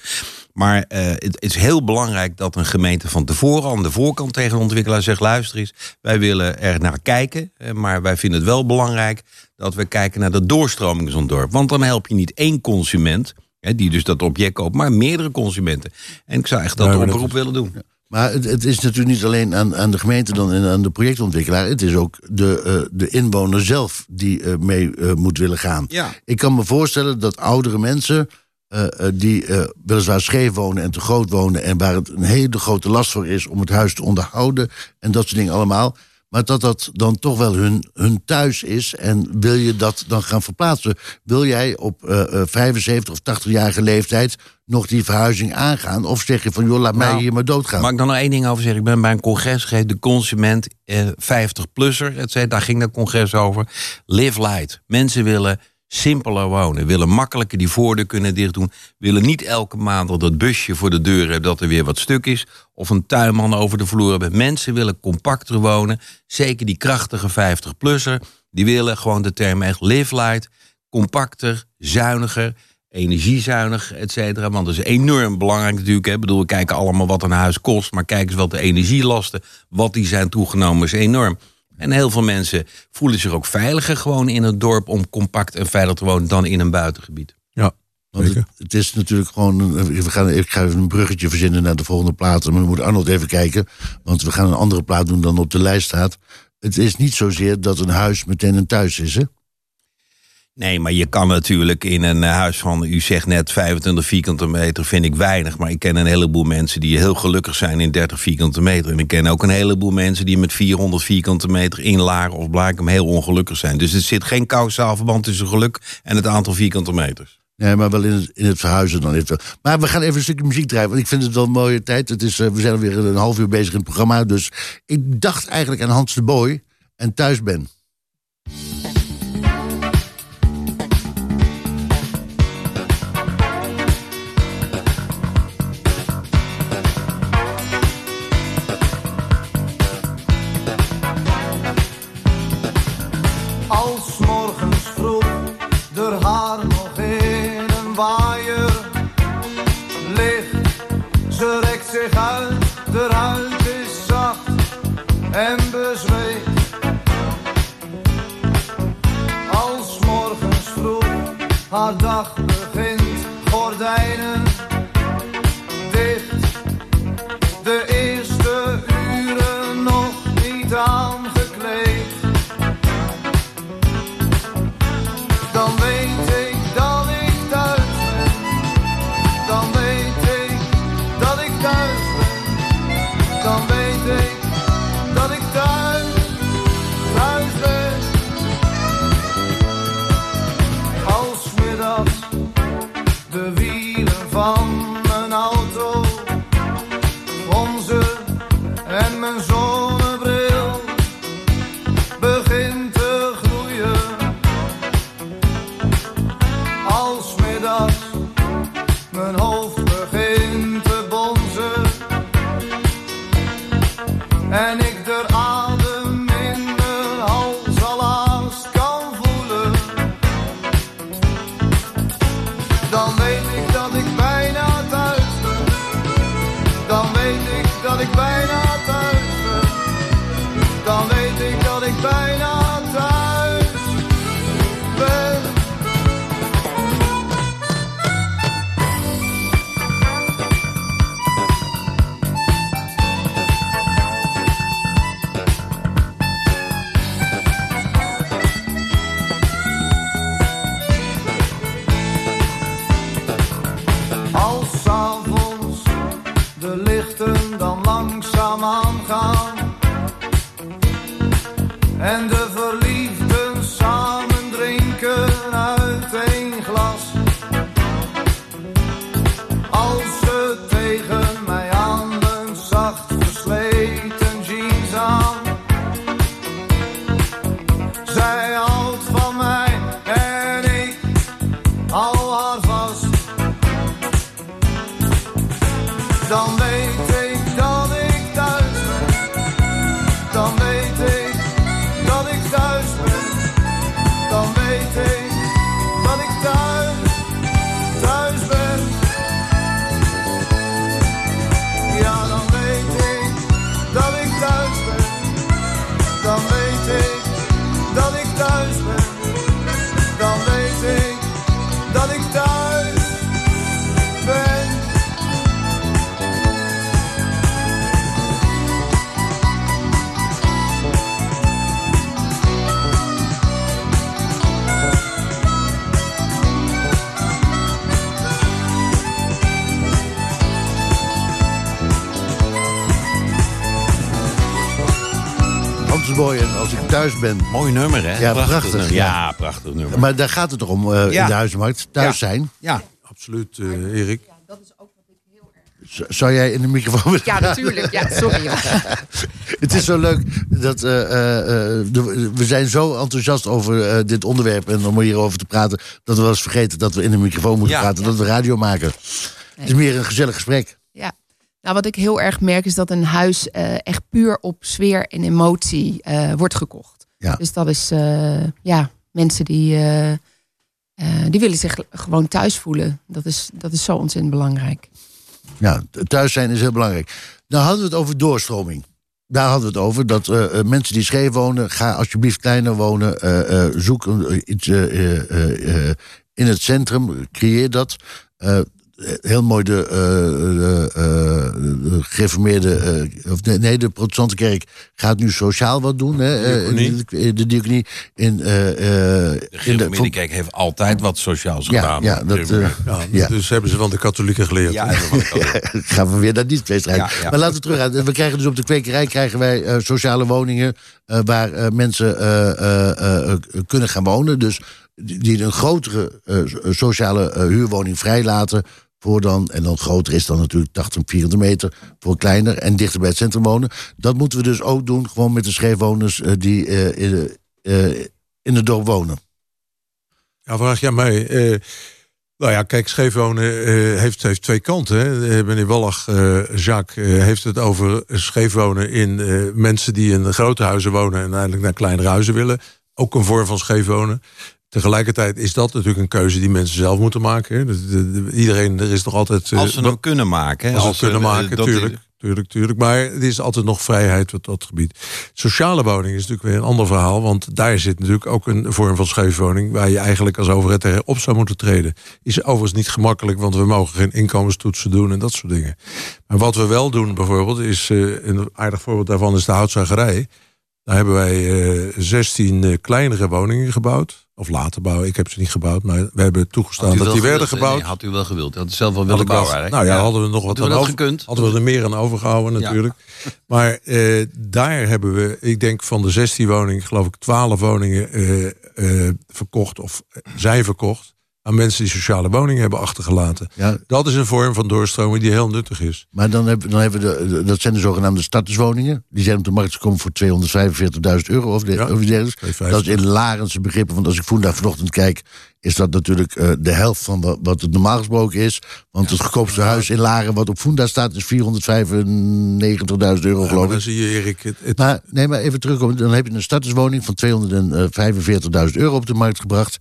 E: Maar eh, het, is heel belangrijk dat een gemeente van tevoren aan de voorkant tegen de ontwikkelaar zegt: luister eens, wij willen er naar kijken. Maar wij vinden het wel belangrijk dat we kijken naar de doorstroming in zo'n dorp. Want dan help je niet één consument. Hè, die dus dat object koopt, maar meerdere consumenten. En ik zou echt dat oproep willen doen.
B: Maar het, het is natuurlijk niet alleen aan, aan de gemeente dan en aan de projectontwikkelaar. Het is ook de, eh, de inwoner zelf die eh, mee eh, moet willen gaan.
E: Ja.
B: Ik kan me voorstellen dat oudere mensen die weliswaar scheef wonen en te groot wonen... en waar het een hele grote last voor is om het huis te onderhouden... en dat soort dingen allemaal... maar dat dat dan toch wel hun, hun thuis is. En wil je dat dan gaan verplaatsen? Wil jij op eh, eh, 75 of 80-jarige leeftijd nog die verhuizing aangaan? Of zeg je van, joh, laat mij
E: Nou,
B: hier maar doodgaan?
E: Mag ik dan nog één ding over zeggen? Ik ben bij een congres geweest, de consument eh, 50-plusser, et cetera, daar ging dat congres over. Live light. Mensen willen simpeler wonen, willen makkelijker die voordeur kunnen dichtdoen, willen niet elke maand dat het busje voor de deur hebben dat er weer wat stuk is, of een tuinman over de vloer hebben. Mensen willen compacter wonen, zeker die krachtige 50-plusser, die willen gewoon de term echt live light, compacter, zuiniger energiezuinig, et cetera. Want dat is enorm belangrijk natuurlijk. Hè. Ik bedoel, we kijken allemaal wat een huis kost... maar kijk eens wat de energielasten, wat die zijn toegenomen, is enorm. En heel veel mensen voelen zich ook veiliger gewoon in het dorp... om compact en veilig te wonen dan in een buitengebied.
D: Ja,
B: Want het, het is natuurlijk gewoon. een- We gaan, ik ga even een bruggetje verzinnen naar de volgende plaat. Maar dan moet Arnold even kijken. Want we gaan een andere plaat doen dan op de lijst staat. Het is niet zozeer dat een huis meteen een thuis is. Hè?
E: Nee, maar je kan natuurlijk in een eh, huis van, u zegt net 25 vierkante meter, vind ik weinig. Maar ik ken een heleboel mensen die heel gelukkig zijn in 30 vierkante meter. En ik ken ook een heleboel mensen die met 400 vierkante meter in Laren of Blaakem heel ongelukkig zijn. Dus er zit geen kausaal verband tussen geluk en het aantal vierkante meters.
B: Nee, maar wel in het, in het verhuizen dan even. Maar we gaan even een stukje muziek draaien. Want ik vind het wel een mooie tijd. Het is, eh, we zijn alweer een half uur bezig in het programma. Dus ik dacht eigenlijk aan Hans de Boy en thuis ben.
G: Haar dag begint, gordijnen thuis ben.
E: Mooi nummer, hè?
B: Ja, prachtig,
E: nummer.
B: ja.
E: Ja, prachtig nummer.
B: Maar daar gaat het toch om eh,
E: Ja.
B: in de huizenmarkt. Thuis
E: Ja.
B: zijn.
E: Ja,
D: Absoluut, eh, Erik.
B: Z- Zou jij in de microfoon willen
C: Ja, natuurlijk. Ja, sorry.
B: Het is zo leuk dat eh, eh, eh, de- we zijn zo enthousiast over eh, dit onderwerp en om hierover te praten, dat we wel eens vergeten dat we in de microfoon moeten
E: Ja.
B: praten, dat we radio maken. Het is meer een gezellig gesprek.
C: Ja. Nou, wat ik heel erg merk is dat een huis eh, echt puur op sfeer en emotie eh, wordt gekocht.
B: Ja.
C: Dus dat is, eh, ja, mensen die, eh, eh, die willen zich gewoon thuis voelen. Dat is, dat is zo ontzettend belangrijk.
B: Ja, thuis zijn is heel belangrijk. Nou hadden we het over doorstroming. Daar hadden we het over. Dat mensen die scheef wonen, ga alsjeblieft kleiner wonen. zoek iets in het centrum. Creëer dat. Heel mooi de, eh, de, eh, de gereformeerde... eh, of nee, nee, de protestante kerk gaat nu sociaal wat doen. Hè,
D: Diaconie.
B: de, de diaconie. In, eh, eh,
E: de
B: in
E: Gereformeerde Kerk heeft altijd wat sociaals
B: Ja,
E: gedaan.
B: ja, dat,
D: Ja,
B: Ja.
D: Dus hebben ze van de katholieken geleerd.
E: ja,
B: gaan we weer naar die
E: ja.
B: Maar laten we terug gaan. We krijgen dus op de kwekerij krijgen wij eh, sociale woningen eh, waar eh, mensen eh, eh, eh, kunnen gaan wonen. Dus die, een grotere eh, sociale eh, huurwoning vrijlaten. Voor dan, en dan groter is dan natuurlijk 80, 400 meter. Voor kleiner en dichter bij het centrum wonen. Dat moeten we dus ook doen. Gewoon met de scheefwoners eh, die eh, in, eh, het dorp wonen.
D: Ja, vraag jij mij. eh, nou ja, kijk, scheefwonen eh, heeft, heeft twee kanten. Hè. Eh, Meneer Wallach, eh, Jacques, eh, heeft het over scheefwonen in eh, mensen die in grote huizen wonen en eigenlijk naar kleinere huizen willen. Ook een vorm van scheefwonen. Tegelijkertijd is dat natuurlijk een keuze die mensen zelf moeten maken. hè. De- de- iedereen, er is nog altijd. eh,
E: Als ze hem kunnen maken. hè,
D: als ze kunnen
E: eh,
D: maken,
E: dat-
D: tuurlijk, tuurlijk, tuurlijk. Maar er is altijd nog vrijheid op dat gebied. Sociale woning is natuurlijk weer een ander verhaal. Want daar zit natuurlijk ook een vorm van scheefwoning... waar je eigenlijk als overheid tegen op zou moeten treden. Is overigens niet gemakkelijk, want we mogen geen inkomenstoetsen doen... en dat soort dingen. Maar wat we wel doen bijvoorbeeld, is... eh, een aardig voorbeeld daarvan is de houtzagerij. Daar hebben wij eh 16 eh, kleinere woningen gebouwd. Of laten bouwen. Ik heb ze niet gebouwd, maar we hebben toegestaan dat die werden gebouwd.
E: Nee, had u wel gewild. Had u zelf wel willen
D: wel-
E: bouwen.
D: Nou ja, hadden we nog wat aan over,
E: gekund?
D: Hadden we er meer aan overgehouden
E: Ja.
D: natuurlijk. Maar eh, daar hebben we, ik denk van de 16 woningen, geloof ik 12 woningen eh, eh, verkocht of zijn verkocht aan mensen die sociale woningen hebben achtergelaten.
B: Ja,
D: Dat is een vorm van doorstroming die heel nuttig is.
B: Maar dan hebben, dan hebben we de, dat zijn de zogenaamde starterswoningen. Die zijn op de markt gekomen voor 245.000 euro of, de,
D: Ja,
B: of iets dergelijks.
D: 250.
B: Dat is in Larense begrippen. Want als ik daar vanochtend kijk, is dat natuurlijk eh, de helft van wat, wat het normaal gesproken is. Want het goedkoopste huis in Laren wat op Funda staat is 495.000 euro geloof
D: dan
B: ik.
D: zie je Erik, het, het-
B: Maar nee, maar even terugkomen. Dan heb je een starterswoning van 245.000 euro op de markt gebracht.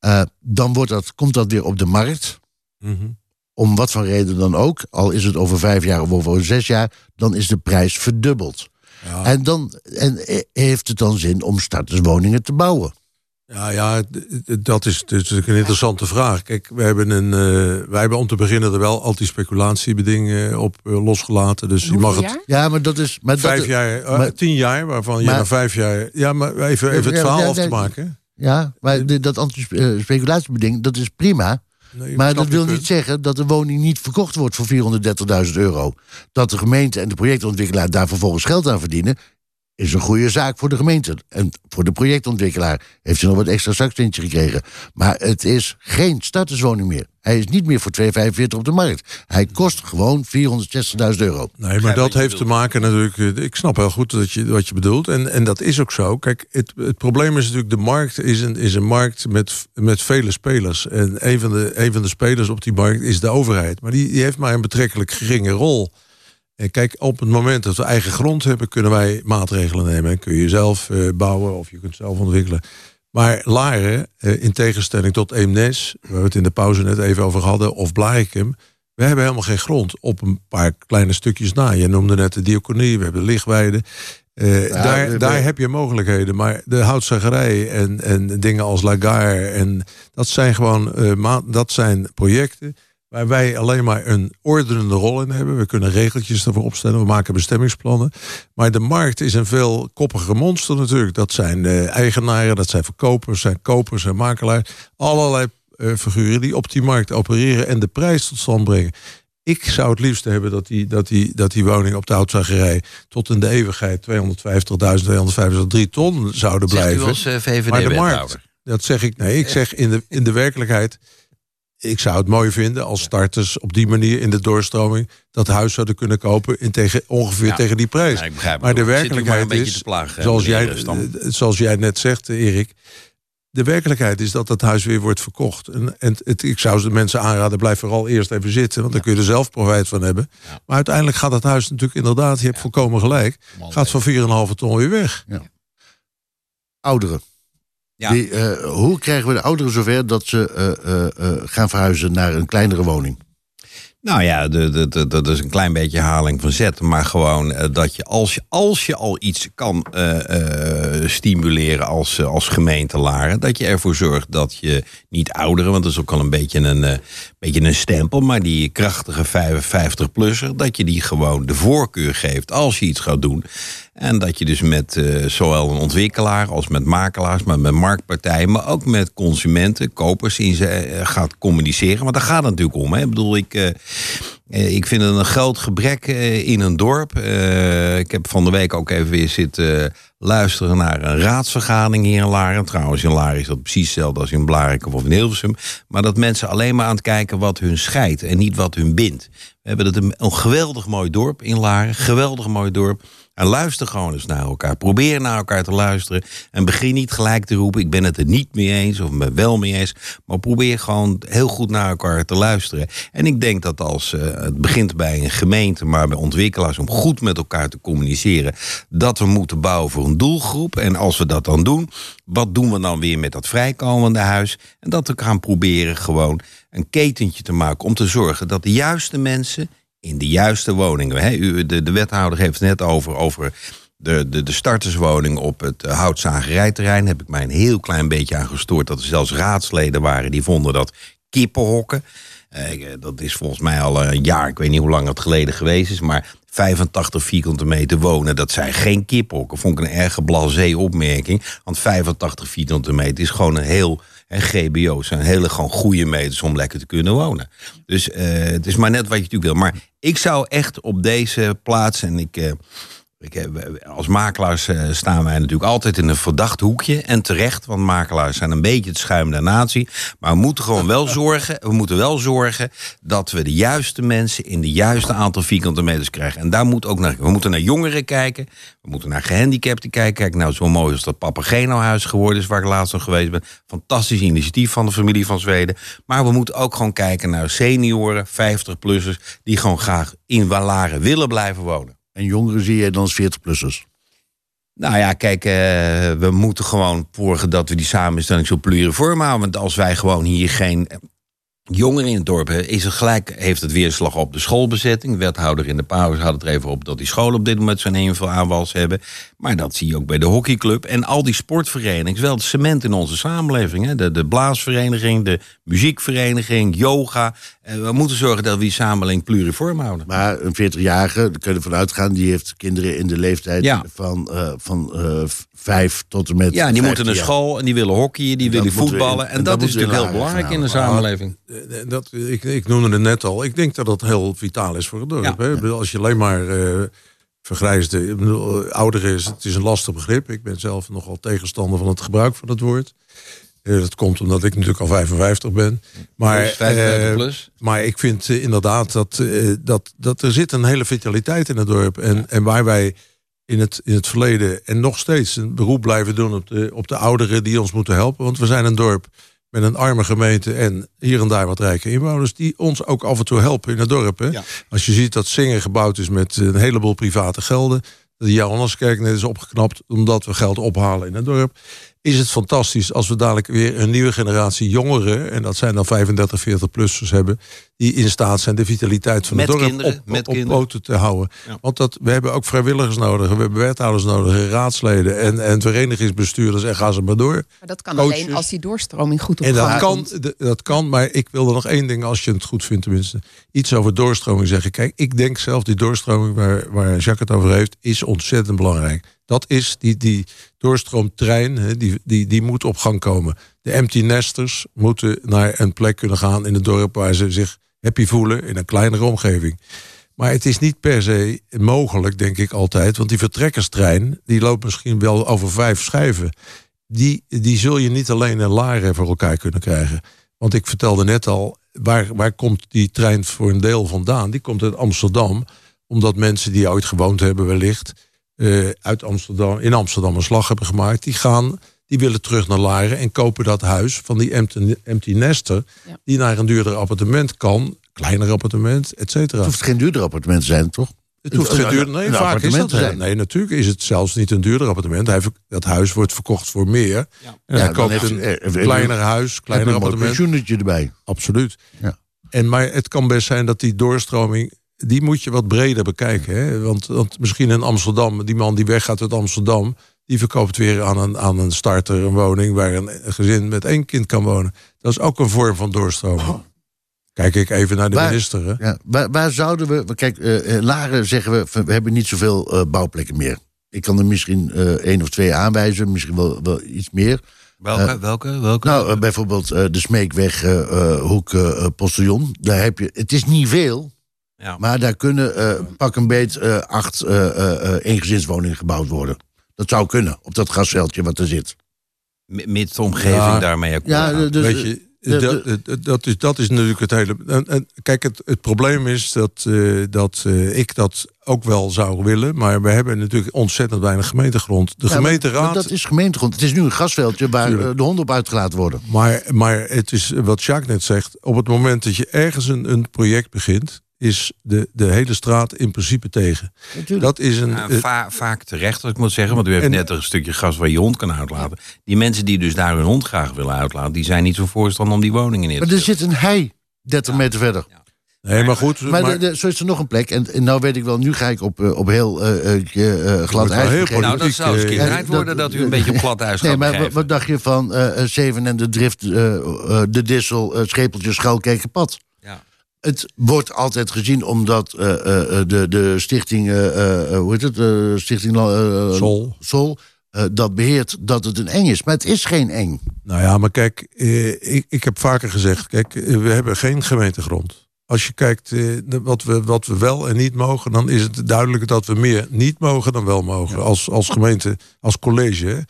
B: Eh, dan wordt dat, komt dat weer op de markt
D: Mhm.
B: om wat voor reden dan ook, al is het over vijf jaar of over zes jaar, dan is de prijs verdubbeld.
D: Ja.
B: En dan en heeft het dan zin om starterswoningen te bouwen.
D: Ja, ja, dat is, dat is natuurlijk een interessante vraag. Kijk, we hebben een, eh, wij hebben om te beginnen er wel anti-speculatiebedingen op eh, losgelaten. Dus je mag het
C: jaar?
B: Ja, maar dat is. Maar
D: vijf
B: dat,
D: jaar, eh,
B: maar-
D: tien jaar, waarvan je
B: maar-
D: na vijf jaar. Ja, maar even, even het
B: Ja,
D: verhaal
B: ja,
D: af te maken.
B: Ja, maar de- dat anti-speculatiebeding, dat is prima.
D: Nee,
B: Maar dat wil
D: punt.
B: niet zeggen dat de woning niet verkocht wordt voor 430.000 euro. Dat de gemeente en de projectontwikkelaar daar vervolgens geld aan verdienen, is een goede zaak voor de gemeente. En voor de projectontwikkelaar heeft hij nog wat extra zakcentje gekregen. Maar het is geen starterswoning meer. Hij is niet meer voor 2,45 op de markt. Hij kost gewoon 460.000 euro.
D: Nee, maar dat heeft te maken natuurlijk. eh, Ik snap heel goed dat je, wat je bedoelt. En, en dat is ook zo. Kijk, het, het probleem is natuurlijk: de markt is een, is een markt met, met vele spelers. En een van, de, een van de spelers op die markt is de overheid. Maar die, die heeft maar een betrekkelijk geringe rol. En kijk, op het moment dat we eigen grond hebben, kunnen wij maatregelen nemen. En kun je zelf eh, bouwen of je kunt zelf ontwikkelen. Maar Laren, eh, in tegenstelling tot Eemnes, waar we het in de pauze net even over hadden, of Blarikum, we hebben helemaal geen grond op een paar kleine stukjes na. Je noemde net de diaconie, we hebben lichtweiden. Eh, daar,
B: we-
D: daar heb je mogelijkheden. Maar de houtzagerij en, en dingen als Lagar, en dat zijn gewoon eh, ma- dat zijn projecten waar wij alleen maar een ordenende rol in hebben. We kunnen regeltjes ervoor opstellen, we maken bestemmingsplannen. Maar de markt is een veel koppige monster natuurlijk. Dat zijn eh, eigenaren, dat zijn verkopers, zijn kopers en makelaars. Allerlei eh, figuren die op die markt opereren en de prijs tot stand brengen. Ik zou het liefst hebben dat die, dat die, dat die woning op de houtzagerij tot in de eeuwigheid 250.000, 250, ton zouden blijven.
E: als eh,
D: Maar de markt, dat zeg ik. Nee, ik zeg in de, in de werkelijkheid. Ik zou het mooi vinden als starters op die manier in de doorstroming dat huis zouden kunnen kopen in tegen, ongeveer
E: Ja.
D: tegen die prijs.
E: Ja,
D: maar de
E: maar
D: werkelijkheid is,
E: plagen,
D: zoals, jij,
E: Stam.
D: eh, zoals jij net zegt, eh, Erik. De werkelijkheid is dat dat huis weer wordt verkocht. En, en het, ik zou de mensen aanraden, blijf vooral eerst even zitten. Want dan kun je er zelf profijt van hebben. Maar uiteindelijk gaat dat huis natuurlijk inderdaad, je hebt volkomen gelijk. Gaat van 4,5 ton weer weg.
B: Ouderen.
E: Ja.
B: Die, eh, hoe krijgen we de ouderen zover dat ze eh, eh, gaan verhuizen naar een kleinere woning?
E: Nou ja, dat is een klein beetje haling van zet. Maar gewoon dat je als, je, als je al iets kan stimuleren als, als gemeente Laren... dat je ervoor zorgt dat je niet ouderen... want dat is ook al een beetje een, beetje een stempel... maar die krachtige 55-plusser... dat je die gewoon de voorkeur geeft als je iets gaat doen... En dat je dus met eh, zowel een ontwikkelaar als met makelaars, maar met marktpartijen, maar ook met consumenten, kopers in ze eh, gaat communiceren. Want daar gaat het natuurlijk om. Hè. Ik bedoel, ik, eh, ik vind het een groot gebrek eh, in een dorp. Eh, ik heb van de week ook even weer zitten luisteren naar een raadsvergadering hier in Laren. Trouwens, in Laren is dat precies hetzelfde als in Blarikum of in Hilversum. Maar dat mensen alleen maar aan het kijken wat hun scheidt en niet wat hun bindt. We hebben het een, geweldig mooi dorp in Laren. Geweldig mooi dorp. En luister gewoon eens naar elkaar. Probeer naar elkaar te luisteren. En begin niet gelijk te roepen: ik ben het er niet mee eens of me wel mee eens. Maar probeer gewoon heel goed naar elkaar te luisteren. En ik denk dat als eh, het begint bij een gemeente, maar bij ontwikkelaars, om goed met elkaar te communiceren, dat we moeten bouwen voor een doelgroep. En als we dat dan doen, wat doen we dan weer met dat vrijkomende huis? En dat we gaan proberen gewoon een ketentje te maken om te zorgen dat de juiste mensen in de juiste woningen. De, de wethouder heeft het net over, over de, de, de starterswoning op het uh, houtzagerijterrein. Heb ik mij een heel klein beetje aan gestoord. Dat er zelfs raadsleden waren die vonden dat kippenhokken. Eh, dat is volgens mij al een jaar, ik weet niet hoe lang het geleden geweest is. Maar 85 vierkante meter wonen, dat zijn geen kippenhokken. Vond ik een erge blasé opmerking. Want 85 vierkante meter is gewoon een heel... En GBO's zijn hele gewoon goede meters om lekker te kunnen wonen. Dus eh, het is maar net wat je natuurlijk wil. Maar ik zou echt op deze plaats, en ik, eh, ik als makelaars eh, staan wij natuurlijk altijd in een verdacht hoekje. En terecht, want makelaars zijn een beetje het schuim der natie. Maar we moeten gewoon wel zorgen, we moeten wel zorgen dat we de juiste mensen in de juiste aantal vierkante meters krijgen. En daar moet ook naar. We moeten naar jongeren kijken. We moeten naar gehandicapten kijken. Kijk, nou, zo mooi als dat Papageno-huis geworden is, waar ik laatst nog geweest ben. Fantastisch initiatief van de familie van Zweden. Maar we moeten ook gewoon kijken naar senioren, 50-plussers, die gewoon graag in Walaren willen blijven wonen.
B: En jongeren zie je dan als 40-plussers.
E: Nou ja, kijk, eh, we moeten gewoon zorgen dat we die samenstelling zo pluriform houden. Want als wij gewoon hier geen jongeren in het dorp is het gelijk, heeft het weerslag op de schoolbezetting. De wethouder in de pauze had het er even op dat die scholen op dit moment zo'n heel veel aanwals hebben. Maar dat zie je ook bij de hockeyclub en al die sportverenigingen. Wel het cement in onze samenleving. Hè? De, de blaasvereniging, de muziekvereniging, yoga. Eh, we moeten zorgen dat we die samenleving pluriform houden.
B: Maar een 40-jarige, daar kun je ervan uitgaan, die heeft kinderen in de leeftijd
E: Ja.
B: van, eh, van eh, vijf tot en met.
E: Ja, die moeten
B: 15
E: naar
B: jaar.
E: school en die willen hockeyen, die willen
B: we in-
E: voetballen.
B: en
E: En,
B: dat
E: dat is
B: we
E: natuurlijk heel belangrijk in de samenleving.
D: Eh, Dat, ik, ik noemde het net al. Ik denk dat dat heel vitaal is voor het dorp.
E: Ja.
D: Hè? Als je alleen maar eh, vergrijsde. Ouderen is, het is een lastig begrip. Ik ben zelf nogal tegenstander van het gebruik van het woord. Eh, dat komt omdat ik natuurlijk al 55 ben. Maar,
E: Dus 55
D: eh,
E: plus.
D: maar ik vind inderdaad dat, dat, dat er zit een hele vitaliteit in het dorp. En, en waar wij in het, in het verleden en nog steeds een beroep blijven doen op de, op de ouderen die ons moeten helpen. Want we zijn een dorp met een arme gemeente en hier en daar wat rijke inwoners die ons ook af en toe helpen in het dorp. Hè?
E: Ja.
D: Als je ziet dat Zingen gebouwd is met een heleboel private gelden. De Johanneskerk net is opgeknapt omdat we geld ophalen in het dorp. Is het fantastisch als we dadelijk weer een nieuwe generatie jongeren, en dat zijn dan 35, 40-plussers hebben, die in staat zijn de vitaliteit van
E: Met
D: het dorp
E: kinderen,
D: op,
E: met
D: op poten te houden.
E: Ja.
D: Want dat, we hebben ook vrijwilligers nodig, we hebben wethouders nodig, en raadsleden en, en verenigingsbestuurders en ga ze maar door.
C: Maar dat kan
D: Coaches.
C: alleen als die doorstroming goed op
D: En dat kan, dat kan, maar ik wil er nog één ding, als je het goed vindt tenminste, iets over doorstroming zeggen. Kijk, ik denk zelf die doorstroming waar, waar Jacques het over heeft, is ontzettend belangrijk. Dat is die, die doorstroomtrein, hè, die, die, die moet op gang komen. De empty nesters moeten naar een plek kunnen gaan in het dorp waar ze zich happy voelen in een kleinere omgeving. Maar het is niet per se mogelijk, denk ik altijd. Want die vertrekkerstrein, die loopt misschien wel over vijf schijven. Die, die zul je niet alleen in Laren voor elkaar kunnen krijgen. Want ik vertelde net al, waar, waar komt die trein voor een deel vandaan? Die komt uit Amsterdam. Omdat mensen die ooit gewoond hebben wellicht... eh, uit Amsterdam, in Amsterdam een slag hebben gemaakt. Die gaan, die willen terug naar Laren en kopen dat huis van die empty, empty nester...
C: Ja.
D: die naar een duurder appartement kan. Kleiner appartement, et cetera.
B: Het hoeft geen duurder appartement te zijn, toch?
D: Het hoeft
B: Een-
D: geen
B: een-
D: duurder. Nee,
B: een
D: vaak is
B: appartement
D: dat.
B: te zijn.
D: Nee, natuurlijk is het zelfs niet een duurder appartement. Hij, ver- dat huis wordt verkocht voor meer. En
B: Ja,
D: hij
B: dan
D: koopt
B: heeft-
D: een
B: eh, eh,
D: kleiner huis, kleiner
B: een
D: appartement.
B: pensioenetje erbij.
D: Absoluut.
B: Ja.
D: En, maar het kan best zijn dat die doorstroming. Die moet je wat breder bekijken. Hè? Want, want misschien in Amsterdam, die man die weggaat uit Amsterdam. die verkoopt weer aan een, aan een starter een woning. waar een gezin met één kind kan wonen. Dat is ook een vorm van doorstroming. Kijk ik even naar de
B: Waar-
D: minister. Hè?
B: Ja, waar, waar zouden we... Kijk, eh eh, Laren zeggen we, we hebben niet zoveel eh, bouwplekken meer. Ik kan er misschien eh één of twee aanwijzen, misschien wel, wel iets meer.
E: Welke, welke, welke?
B: Nou, bijvoorbeeld eh, de Smeekweg, Hoek, Postillon. Daar heb je, het is niet veel,
E: ja.
B: maar daar kunnen eh, pak een beet eh, acht eh, eh, eh, eengezinswoningen gebouwd worden. Dat zou kunnen, op dat grasveldje wat er zit.
E: M- Mits de omgeving
D: Ja.
E: daarmee akkoord
B: Ja,
E: gaat.
B: dus,
D: Weet je, dat, dat- is, dat is natuurlijk het hele. En, en kijk, het, het probleem is dat, eh, dat eh, ik dat ook wel zou willen. Maar we hebben natuurlijk ontzettend weinig gemeentegrond. De
B: Ja,
D: gemeenteraad.
B: maar dat is gemeentegrond. Het is nu een grasveldje waar de honden op uitgelaten worden.
D: Maar, maar het is wat Jacques net zegt. Op het moment dat je ergens een, een project begint. Is de, de hele straat in principe tegen.
B: Natuurlijk.
D: Dat is een. Eh,
E: va- vaak terecht, wat ik moet zeggen. Want u heeft
D: En-
E: net een stukje gas waar je hond kan uitlaten. Die mensen die dus daar hun hond graag willen uitlaten... die zijn niet zo voorstander om die woningen neer te
B: Maar er zit een hei 30 meter verder.
D: nee, maar goed.
B: Maar,
D: maar-
B: de- de- zo is er nog een plek. En, en nou weet ik wel, nu ga ik op, eh, op heel eh, glad ijs.
D: heel.
E: Nou, dat zou eens een keer
B: dat-
E: worden... dat u een beetje op plat ijs
B: Nee,
E: gaat
B: maar wat, dacht je van Zeven en de Drift, de Dissel, Schepeltje, Schuilkekenpad?
E: Ja.
B: Het wordt altijd gezien omdat eh, eh, eh, de, de stichting, eh, hoe heet het, stichting
D: Sol.
B: Sol dat beheert dat het een eng is. Maar het is geen eng.
D: Nou ja, maar kijk, ik, ik heb vaker gezegd, kijk, we hebben geen gemeentegrond. Als je kijkt wat, we, wat we wel en niet mogen, dan is het duidelijk dat we meer niet mogen dan wel mogen. Als, als gemeente, als college. hè.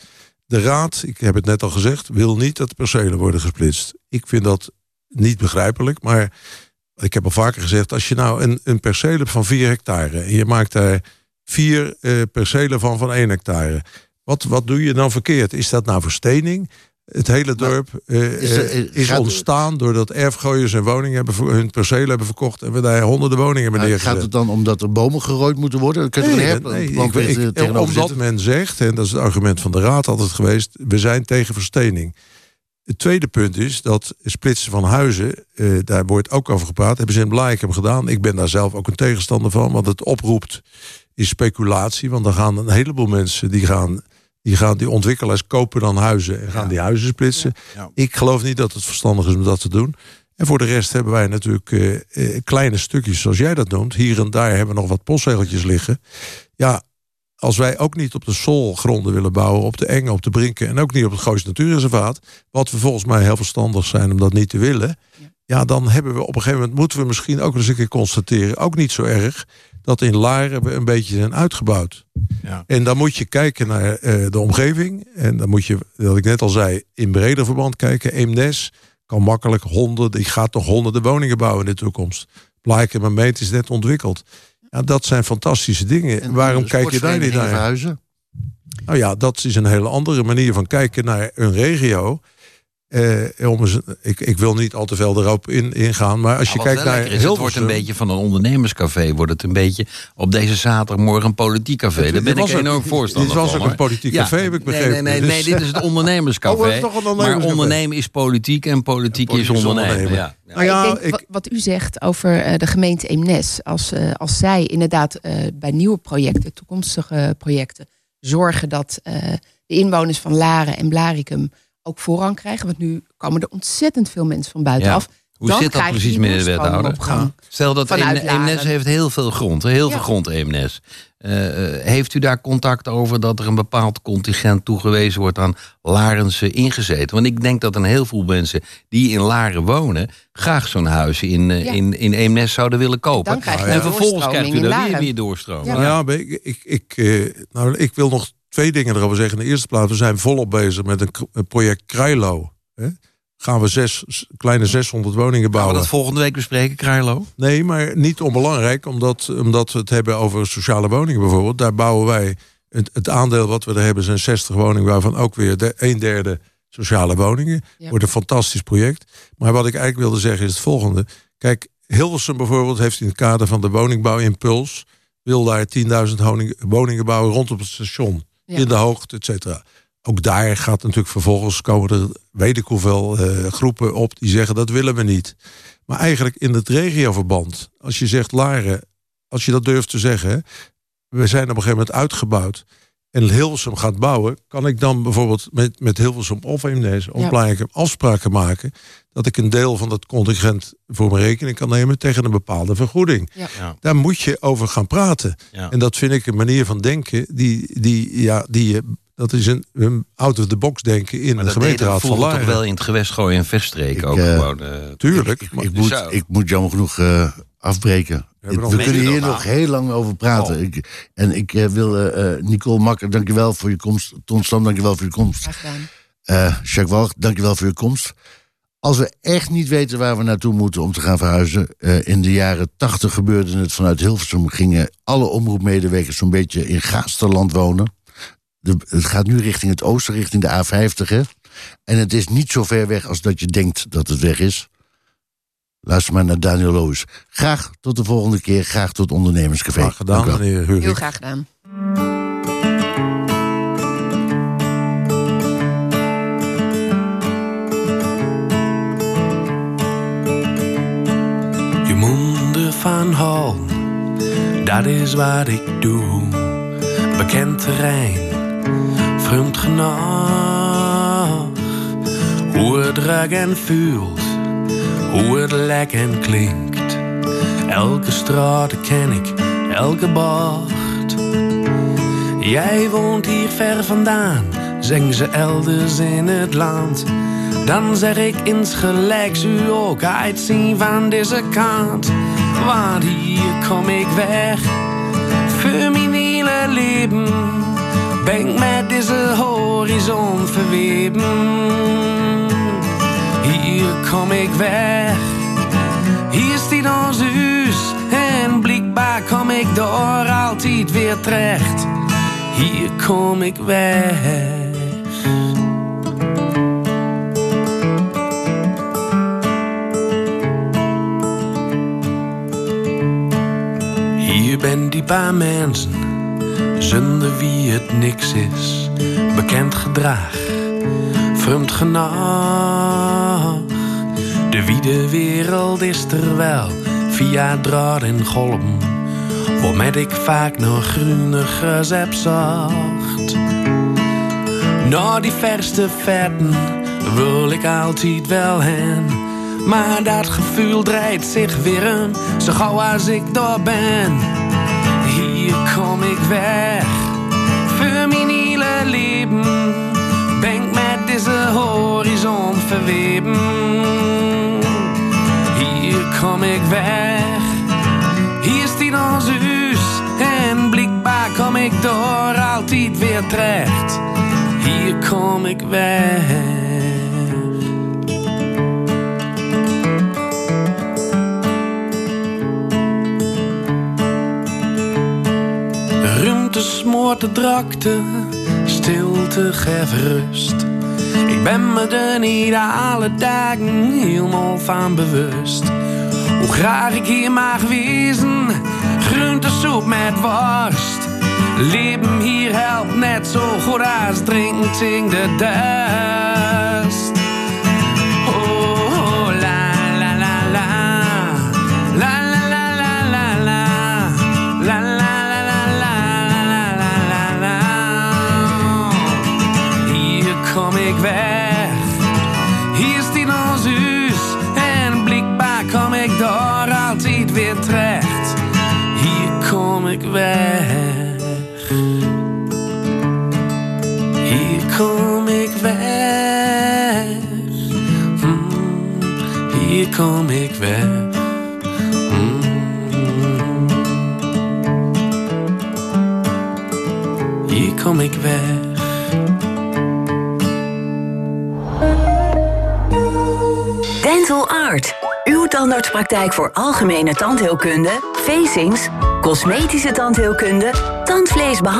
D: De raad, ik heb het net al gezegd, wil niet dat de percelen worden gesplitst. Ik vind dat niet begrijpelijk, maar ik heb al vaker gezegd, als je nou een, een perceel hebt van 4 hectare en je maakt daar vier eh, percelen van van 1 hectare. Wat, wat doe je dan verkeerd? Is dat nou verstening? Het hele dorp eh,
B: is er-
D: eh, is ontstaan doordat erfgooiers hun woningen hebben, hun percelen hebben verkocht en we daar honderden woningen hebben
B: Maar
D: neergezet.
B: gaat het dan omdat er bomen gerooid moeten worden? Kun je
D: Nee, ik- ik- omdat
B: zitten.
D: men zegt, en dat is het argument van de raad altijd geweest, we zijn tegen verstening. Het tweede punt is dat splitsen van huizen, eh, daar wordt ook over gepraat, hebben ze in Blaakem gedaan. Ik ben daar zelf ook een tegenstander van, want het oproept is speculatie. Want dan gaan een heleboel mensen, die gaan, die gaan, die ontwikkelaars kopen dan huizen en gaan die huizen splitsen.
E: Ja.
D: Ik geloof niet dat het verstandig is om dat te doen. En voor de rest hebben wij natuurlijk eh, eh, kleine stukjes, zoals jij dat noemt. Hier en daar hebben we nog wat postzegeltjes liggen. Ja, als wij ook niet op de solgronden willen bouwen, op de Enge, op de Brinken en ook niet op het Goois Natuurreservaat, wat we volgens mij heel verstandig zijn om dat niet te willen, ja. dan hebben we op een gegeven moment moeten we misschien ook eens een keer constateren, ook niet zo erg, dat in Laren we een beetje zijn uitgebouwd.
E: Ja.
D: En dan moet je kijken naar eh, de omgeving. En dan moet je, wat ik net al zei, in breder verband kijken. Eemnes kan makkelijk honderden, die gaat toch honderden woningen bouwen in de toekomst. Blijken maar meet is net ontwikkeld. Ja, dat zijn fantastische dingen.
B: En
D: Waarom kijk je daar niet naar?
B: verhuizen?
D: Nou ja, dat is een hele andere manier van kijken naar een regio. Eh, om eens, ik, ik wil niet al te veel erop in, ingaan, maar als je
E: Nou,
D: kijkt naar
E: is, het wordt een beetje van een ondernemerscafé. Wordt het een beetje op deze zaterdagmorgen een politiek café. Daar ben ik enorm voorstander
D: Dit was
E: van,
D: ook
E: hoor.
D: een politiek
E: Ja.
D: café, heb ik begrepen.
E: Nee, nee, nee, nee,
D: Dus-
E: dit is het ondernemerscafé.
D: Oh, dat is toch een
E: maar
D: ondernemerscafé?
E: ondernemen is politiek en politiek
D: En
E: is
D: politiek is
E: ondernemen.
D: ondernemen.
E: Ja.
D: Nou ja,
C: ik denk
D: ik-
C: wat, u zegt over eh, de gemeente Eemnes. Als, eh, als zij inderdaad eh, bij nieuwe projecten, toekomstige projecten, zorgen dat eh, de inwoners van Laren en Blaricum ook voorrang krijgen. Want nu komen er ontzettend veel mensen van buitenaf.
E: Hoe
C: Dan
E: zit dat precies, meneer de wethouder? Stel dat
C: Vanuit
E: Eem- Eemnes
C: Laren.
E: heeft heel veel grond, heel
C: Ja.
E: veel grond Eemnes. Eh, eh, heeft u daar contact over dat er een bepaald contingent toegewezen wordt aan Larense ingezeten? Want ik denk dat een heel veel mensen die in Laren wonen graag zo'n huis in, eh,
C: Ja.
E: in, in Eemnes zouden willen kopen.
C: Dan krijg je
E: en
C: een
E: vervolgens krijgt u
C: in
E: daar weer
C: Laren.
E: meer doorstroom.
C: Ja.
D: Ik, ik, ik, eh, nou, ik wil nog twee dingen erover zeggen. In de eerste plaats, we zijn volop bezig met een, project Kruilo. Hè? Gaan we zes, kleine 600 woningen
E: Gaan we
D: bouwen.
E: dat volgende week bespreken, Kruilo?
D: Nee, maar niet onbelangrijk, omdat, omdat we het hebben over sociale woningen bijvoorbeeld. Daar bouwen wij, het, het aandeel wat we er hebben zijn 60 woningen, waarvan ook weer de, een derde sociale woningen.
C: Ja.
D: Wordt een fantastisch project. Maar wat ik eigenlijk wilde zeggen is het volgende. Kijk, Hilversum bijvoorbeeld heeft in het kader van de woningbouwimpuls... wil daar 10.000 woningen, woningen bouwen rondom het station. In de hoogte, et cetera. Ook daar gaat natuurlijk vervolgens komen er weet ik hoeveel eh, groepen op die zeggen dat willen we niet. Maar eigenlijk in het regioverband, als je zegt Laren, als je dat durft te zeggen, we zijn op een gegeven moment uitgebouwd en Hilversum gaat bouwen, kan ik dan bijvoorbeeld met, met Hilversum of Eemnes
C: Ja.
D: Afspraken maken dat ik een deel van dat contingent voor mijn rekening kan nemen tegen een bepaalde vergoeding.
C: Ja.
E: Ja.
D: Daar moet je over gaan praten.
E: Ja.
D: En dat vind ik een manier van denken die, die, ja, die je dat is een, een out-of-the-box denken in
E: Maar
D: de gemeenteraad van
E: vroeger toch
D: Laren.
E: wel in het gewest gooien en verstreken
B: Ik,
E: ook
B: eh,
E: gewoon. eh,
D: Tuurlijk.
B: Ik, moet, ik moet jammer genoeg eh, afbreken. We kunnen hier
E: nog
B: heel lang over praten.
E: Oh.
B: Ik, en ik eh, wil eh, eh, Nicole Makker, dankjewel voor je komst. Ton Stam, dankjewel voor je komst.
C: Graag gedaan.
B: Eh Jacques Walg, dankjewel voor je komst. Als we echt niet weten waar we naartoe moeten om te gaan verhuizen. eh, in de jaren tachtig gebeurde het vanuit Hilversum. Gingen alle omroepmedewerkers zo'n beetje in Gaasterland wonen. De, het gaat nu richting het oosten, richting de A50. Hè? En het is niet zo ver weg als dat je denkt dat het weg is. Luister maar naar Daniel Loos. Graag tot de volgende keer. Graag tot Ondernemerscafé.
D: Graag gedaan,
B: Dank u wel.
D: meneer
C: Heel graag gedaan.
H: Je monden van hal, dat is wat ik doe. Bekend terrein, vreemd genoeg. Hoe het en voelt, hoe het lijkt en klinkt. Elke straat ken ik, elke bocht. Jij woont hier ver vandaan, zeggen ze elders in het land. Dan zeg ik insgelijks u ook uitzien van deze kant. Want hier kom ik weg, voor mijn hele leven. Ben ik met deze horizon verweven. Hier kom ik weg, hier staat ons huis. En blijkbaar kom ik door altijd weer terecht. Hier kom ik weg. Hier ben die paar mensen, zonder wie het niks is. Bekend gedrag, vreemd genoeg. De wiede wereld is er wel, via draad en golm. Waarmet ik vaak nog groene gras zacht. Naar die verste vetten wil ik altijd wel heen. Maar dat gevoel draait zich weer om, zo gauw als ik daar ben. Hier kom ik weg, voor mijn hele leven. Ben ik met deze horizon verweven. Kom ik weg, hier staat ons huis. ik door altijd weer terecht. Hier kom ik weg. Ruimte smoort de drakte, stilte geeft rust. Ik ben me er niet alle dagen helemaal van bewust. Hoe graag ik hier mag wezen, groentesoep met worst. Leven hier helpt net zo goed als drinken de dust. Kom ik weg. Hmm. Hier kom ik weg.
I: Dental Art. Uw tandartspraktijk voor algemene tandheelkunde, facings, cosmetische tandheelkunde, tandvleesbehandeling